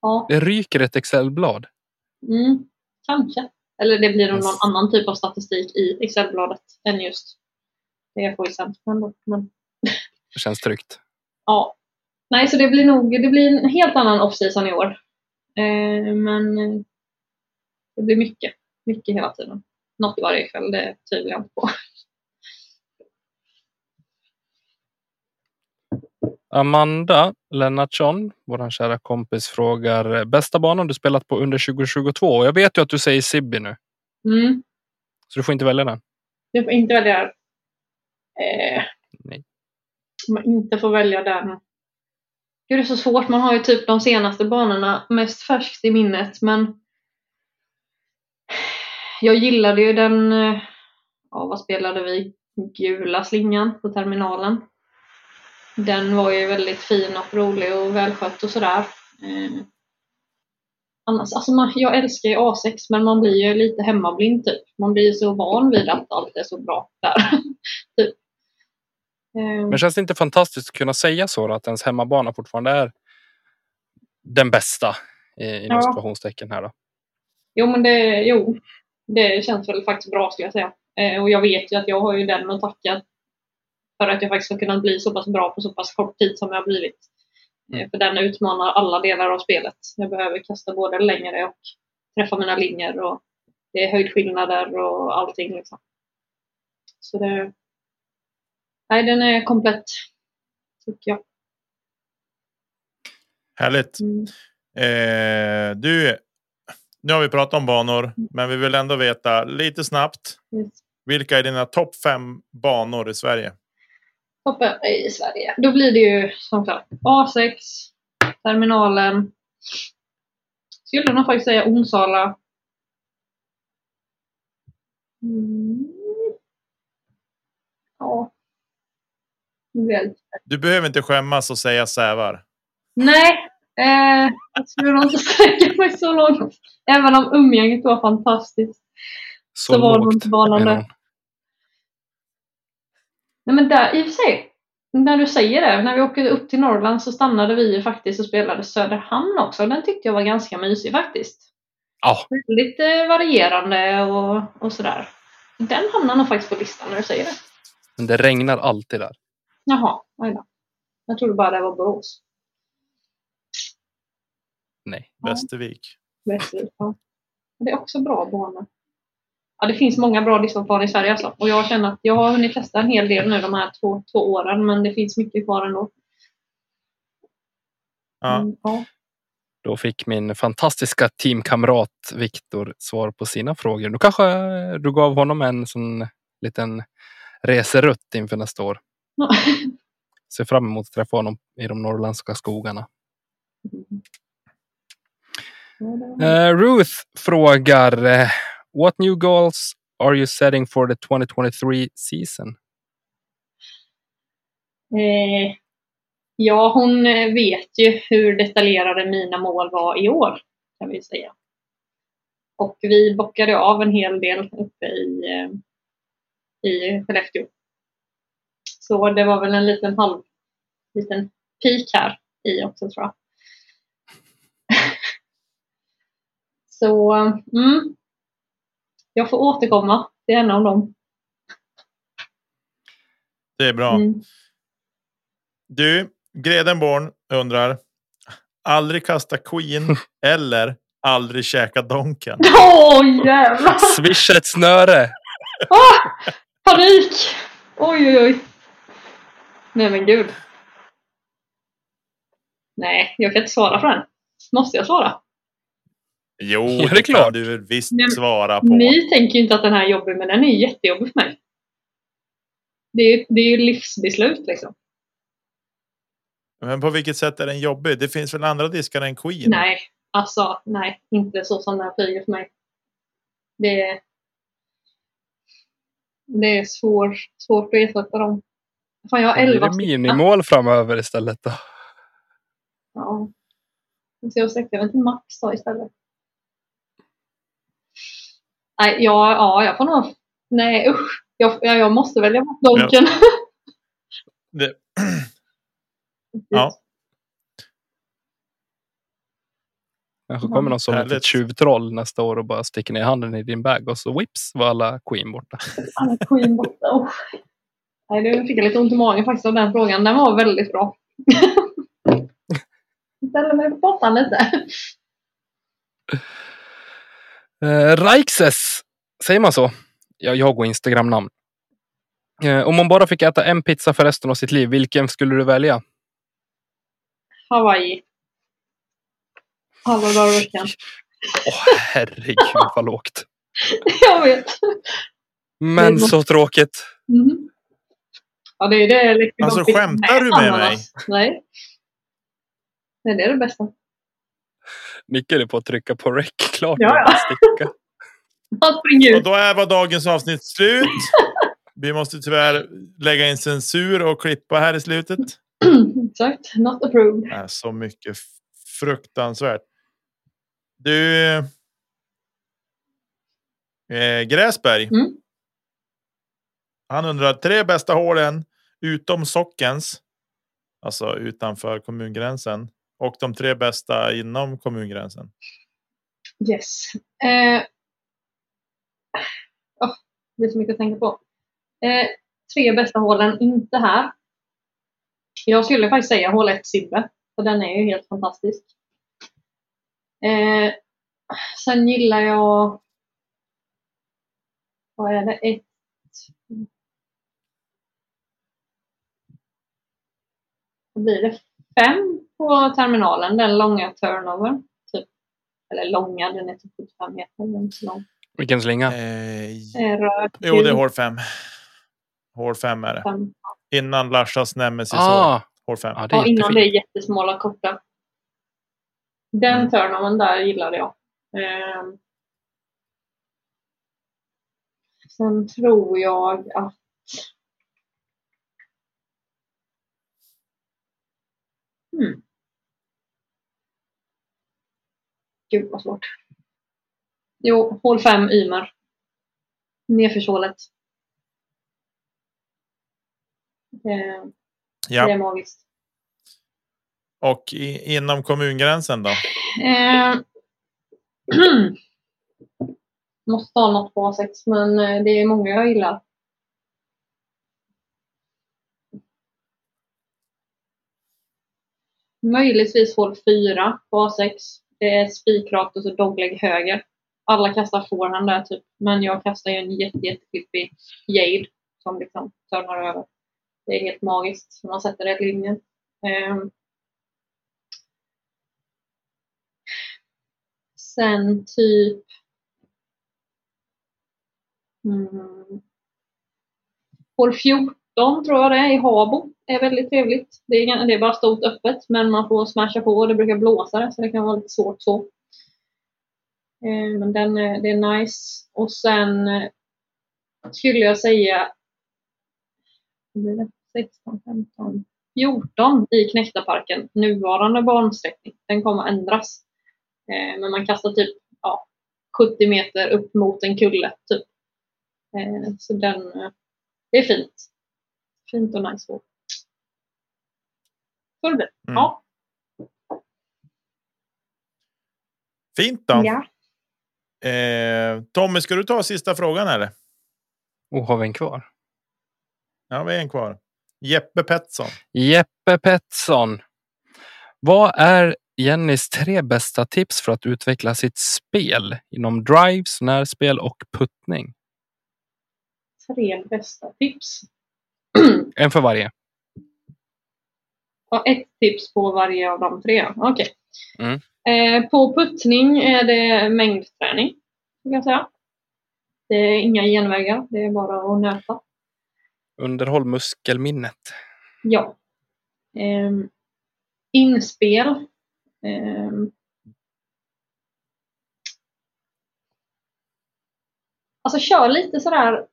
ja. det ryker ett Excelblad. Mm, kanske. Eller det blir nog yes. någon annan typ av statistik i Excelbladet än just det jag får i Senseblend. Men det känns tryggt. Ja. Nej, så det blir nog det blir en helt annan off-season i år. Eh, men det blir mycket, mycket hela tiden. Något varje kväll, det tvivlar jag inte på. Amanda Lennartsson, vår kära kompis, frågar bästa banan du spelat på under 2022. Jag vet ju att du säger Sibby nu. Mm. Så du får inte välja den. Jag får inte välja den. Eh, Nej man inte får välja den. Gud, det är så svårt. Man har ju typ de senaste banorna mest färskt i minnet, men jag gillade ju den, eh, ja vad spelade vi? Gula slingan på terminalen. Den var ju väldigt fin och rolig och välskött och sådär. Eh, annars, alltså man, jag älskar ju A6 men man blir ju lite hemmablind typ. Man blir så van vid att allt är så bra där. typ. Ehm. Men känns det inte fantastiskt att kunna säga så då, att ens hemmabana fortfarande är den bästa i, ja. situationstecken här då? Jo, men det, jo, det känns väl faktiskt bra skulle jag säga. Eh, och jag vet ju att jag har ju den att tacka för att jag faktiskt har kunnat bli så pass bra på så pass kort tid som jag har blivit. Eh, mm. För den utmanar alla delar av spelet. Jag behöver kasta både längre och träffa mina linjer och det är höjdskillnader och allting liksom. Så det, nej, den är komplett. Tycker jag. Härligt. Mm. Eh, du, nu har vi pratat om banor, mm. men vi vill ändå veta lite snabbt. Yes. Vilka är dina topp fem banor i Sverige? Topp i Sverige. Då blir det ju som sagt A6, Terminalen. Skulle nog faktiskt säga Onsala. Mm. Ja, du behöver inte skämmas och säga sävar. Nej, eh, jag skulle inte sträcka mig så långt. Även om umgänget var fantastiskt. Så, så var lågt, inte banan där. Nej men där, i och för sig, när du säger det, när vi åkte upp till Norrland så stannade vi ju faktiskt och spelade Söderhamn också. Den tyckte jag var ganska mysig faktiskt. Ja. Väldigt eh, varierande och, och sådär. Den hamnar nog faktiskt på listan när du säger det. Men det regnar alltid där. Jaha, oj då. Jag trodde bara det var Borås. Nej. Ja. Västervik. Västervik, ja. Det är också bra banor. Ja, det finns många bra discgolfbanor i Sverige alltså. Och jag känner att jag har hunnit testa en hel del nu de här två, två åren, men det finns mycket kvar ändå. Ja. Mm, ja. Då fick min fantastiska teamkamrat Viktor svar på sina frågor. Nu kanske du gav honom en sån liten reserutt inför nästa år. Ser fram emot att träffa honom i de norrländska skogarna. Uh, Ruth frågar uh, What new goals are you setting for the 2023 season? Eh, ja, hon eh, vet ju hur detaljerade mina mål var i år kan vi säga. Och vi bockade av en hel del uppe i, eh, i Skellefteå. Så det var väl en liten halv liten peak här i också tror jag. Så mm, jag får återkomma till en av dem. Det är bra. Mm. Du, Gredenborn undrar. Aldrig kasta Queen eller aldrig käka Donken. Åh oh, jävlar! Swisha ett snöre. Ah, panik! Oj, oj, oj. Nej men gud. Nej, jag kan inte svara på den. Måste jag svara? Jo, Ja, det är det kan klart. du väl visst Men svara på. Ni tänker ju inte att den här är jobbig, men den är jättejobbig för mig. Det är, det är ju livsbeslut liksom. Men på vilket sätt är den jobbig? Det finns väl andra diskar än Queen? Nej, alltså nej, inte så som den här flyger för mig. Det är, det är svår, svårt att ersätta dem. Fan, jag har Blir elva det stycken. minimål framöver istället då? Ja. Jag sträcker den till max då istället. Nej, ja, ja, jag får nog... Nej, usch. Jag, ja, jag måste välja bort Donken. Det... Ja. Kanske kommer någon som ett tjuvtroll nästa år och bara sticker ner handen i din bag och så whips var alla Queen borta. Alla Queen borta. Oh. Nej, nu fick jag lite ont i magen faktiskt av den frågan. Den var väldigt bra. Jag ställer mig på pottan lite. Eh, Raikses, säger man så? Ja, jag och Instagram-namn. Eh, om man bara fick äta en pizza för resten av sitt liv, vilken skulle du välja? Hawaii. Alla dagar i veckan. Åh, herregud vad lågt. Jag vet. Men så tråkigt. Mhm. Ja, det är det. liksom Alltså, skämtar du med ananas. Nej. Nej, det är det bästa. Nicke är på att trycka på rec. Klart Ja, ja, sticka. Och då är var dagens avsnitt slut. Vi måste tyvärr lägga in censur och klippa här i slutet. Exakt. Not approved. Är så mycket fruktansvärt. Du. Eh, Gräsberg. Mm. Han undrar tre bästa hålen utom sockens. Alltså utanför kommungränsen. Och de tre bästa inom kommungränsen. Yes. Eh, oh, det är så mycket att tänka på. Eh, tre bästa hålen, inte här. Jag skulle faktiskt säga hål 1 Sibbe, för den är ju helt fantastisk. Eh, sen gillar jag... Vad är det? Ett... Vad blir det? Fem på terminalen, den långa turnovern. Typ. Eller långa, den är typ 75 meter. Den är inte så lång. Vilken slinga. Eh, Eh, röd, jo, det är hål 5. Hål 5 är det. fem. Innan Lashas nemesis. Ah, Hål 5. ja, det Ja, är innan det är jättesmala korta. Den Mm. turnovern där gillade jag. Ehm. Sen tror jag att hmm. Gud vad svårt. Jo, hål 5 Ymer. Nedförshålet. Det är Ja. magiskt. Och i, inom kommungränsen då? Eh, måste ha något på sex, men eh, det är många jag gillar. Möjligtvis hål 4 på A6. Det är spikrakt och så dogleg höger. Alla kastar forehand där typ, men jag kastar ju en jätte, jätteklippig Jade som liksom törnar över. Det är helt magiskt när man sätter rätt linje. Um. Ehm. Sen typ... Mm, hål 14 tror jag det är i Habo är väldigt trevligt. Det är, det är bara stort öppet men man får smasha på och det brukar blåsa det så det kan vara lite svårt så. Eh, men den, är- det är nice. Och sen eh, skulle jag säga blir det? 16, 15, 14 i Knektaparken Nuvarande bansträckning. Den kommer ändras. Eh, men man kastar typ ja, 70 meter upp mot en kulle. Typ. Så den, det är fint. Fint och nice walk. Så det blir. Mm. Ja. Fint då. ja. Eh, Tommy, ska du ta sista frågan eller? Oh, har vi en kvar? Ja, vi är en kvar. Jeppe Pettersson. Jeppe Pettersson. Vad är Jennys tre bästa tips för att utveckla sitt spel inom drives, närspel och puttning. Tre bästa tips. En för varje. Och ett tips på varje av de tre. Okej. Mm. Eh, på puttning är det mängdträning. Skulle jag säga. Det är inga genvägar. Det är bara att nöta. Underhåll muskelminnet. Ja. Ehm, inspel. Ehm, alltså kör lite sådär.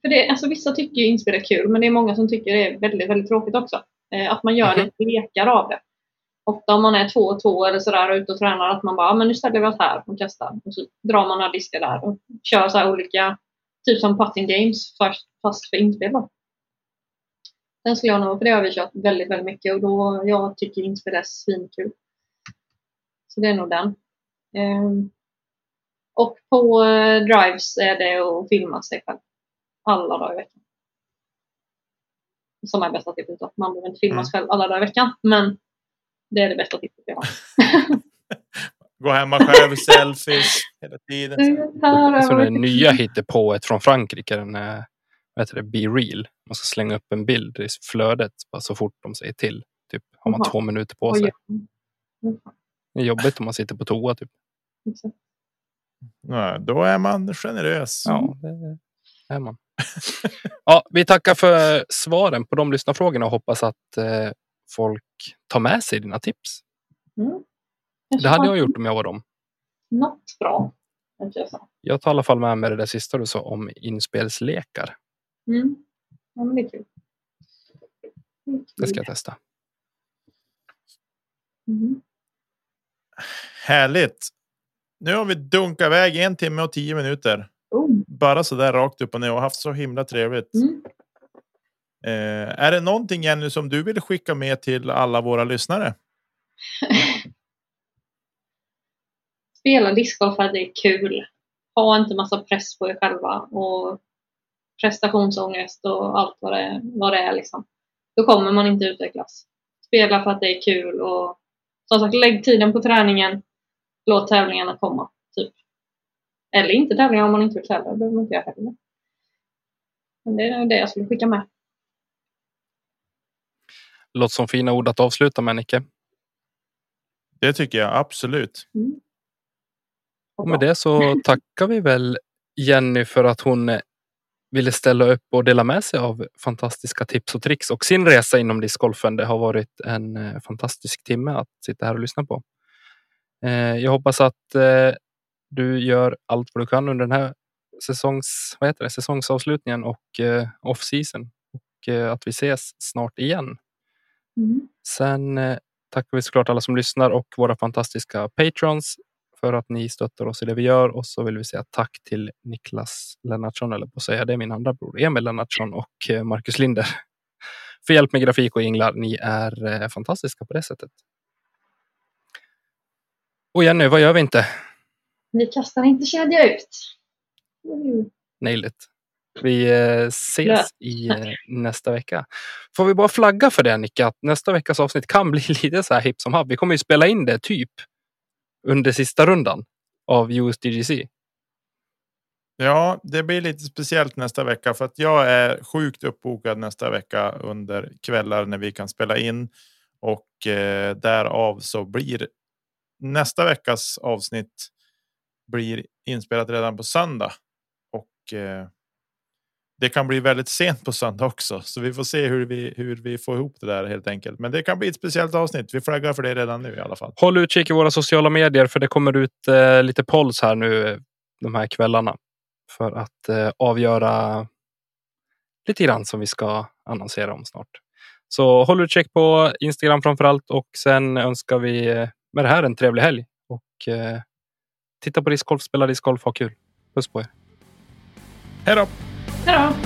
För det, alltså vissa tycker inspel är kul men det är många som tycker det är väldigt, väldigt tråkigt också. Eh, att man gör Mhm. lite lekar av det. Ofta om man är två och två eller sådär ute och tränar att man bara, "Ja, men nu ställer vi oss här och testar. Och så drar man några diskar där och kör så här olika, typ som putting games fast, för inspel då. Den skulle jag nog, för det har vi kört väldigt, väldigt mycket och då, jag tycker inspel är svinkul. Så det är nog den. Ehm, och på eh, drives är det att filma sig själv. Alla dagar i veckan. Som är bästa tipset då. Man behöver inte filma sig själv alla dagar i veckan. Men det är det bästa tipset jag har. Gå hemma själv, selfies hela tiden. Alltså det nya hittepået från Frankrike, den är, vad heter det, Be Real. Man ska slänga upp en bild i flödet bara så fort de säger till. Typ har man Jaha. två minuter på Oj, sig. ja. Det är jobbigt om man sitter på toa. Typ. Nej, då är man generös. Ja, det är man. ja, vi tackar för svaren på de lyssnarfrågorna och hoppas att eh, folk tar med sig dina tips. Mm. Det hade jag gjort om jag var dem. Något bra. jag tar i alla fall med mig det där sista du sa om inspelslekar. Mm. Ja, men det är kul. Det är Det ska jag testa. Mm. Härligt. Nu har vi dunkat iväg en timme och tio minuter. Bara så där rakt upp och ner och haft så himla trevligt. Mm. Eh, är det någonting Jenny som du vill skicka med till alla våra lyssnare? Spela discgolf för att det är kul. Ha inte massa press på er själva och prestationsångest och allt vad det, vad det är. Liksom. Då kommer man inte utvecklas. Spela för att det är kul och som sagt, lägg tiden på träningen. Låt tävlingarna komma. Typ. Eller inte tävlingar om man inte vill tävla. Det behöver man inte göra heller. Men det är det jag skulle skicka med. Låter som fina ord att avsluta med Nicke. Det tycker jag absolut. Mm. Och med det så tackar vi väl Jenny för att hon ville ställa upp och dela med sig av fantastiska tips och tricks och sin resa inom discgolfen. Det har varit en eh, fantastisk timme att sitta här och lyssna på. Eh, Jag hoppas att eh, du gör allt vad du kan under den här säsongs, vad heter det, säsongsavslutningen och eh, off-season och eh, att vi ses snart igen. Mm. Sen eh, tackar vi såklart alla som lyssnar och våra fantastiska patrons för att ni stöttar oss i det vi gör. Och så vill vi säga tack till Niklas Lennartsson, eller på att säga det är min andra bror, Emil Lennartsson och eh, Marcus Linder. För hjälp med grafik och jinglar. Ni är eh, fantastiska på det sättet. Och Jenny, vad gör vi inte? Vi kastar inte kedja ut. Mm. Nail it. Vi eh, ses Ja. i eh, nästa vecka. Får vi bara flagga för det Nicke, att nästa veckas avsnitt kan bli lite så här hipp som happ. Vi kommer ju spela in det typ under sista rundan av USDGC. Ja, det blir lite speciellt nästa vecka för att jag är sjukt uppbokad nästa vecka under kvällar när vi kan spela in och eh, därav så blir nästa veckas avsnitt blir inspelat redan på söndag och eh, det kan bli väldigt sent på söndag också, så vi får se hur vi hur vi får ihop det där helt enkelt. Men det kan bli ett speciellt avsnitt. Vi flaggar för det redan nu i alla fall. Håll utkik i våra sociala medier för det kommer ut eh, lite polls här nu eh, de här kvällarna för att eh, avgöra lite grann som vi ska annonsera om snart. Så håll utkik på Instagram framför allt och sen önskar vi eh, med det här en trevlig helg och eh, titta på discgolf, spela discgolf, ha kul. Puss på er. Hej då! Hej då!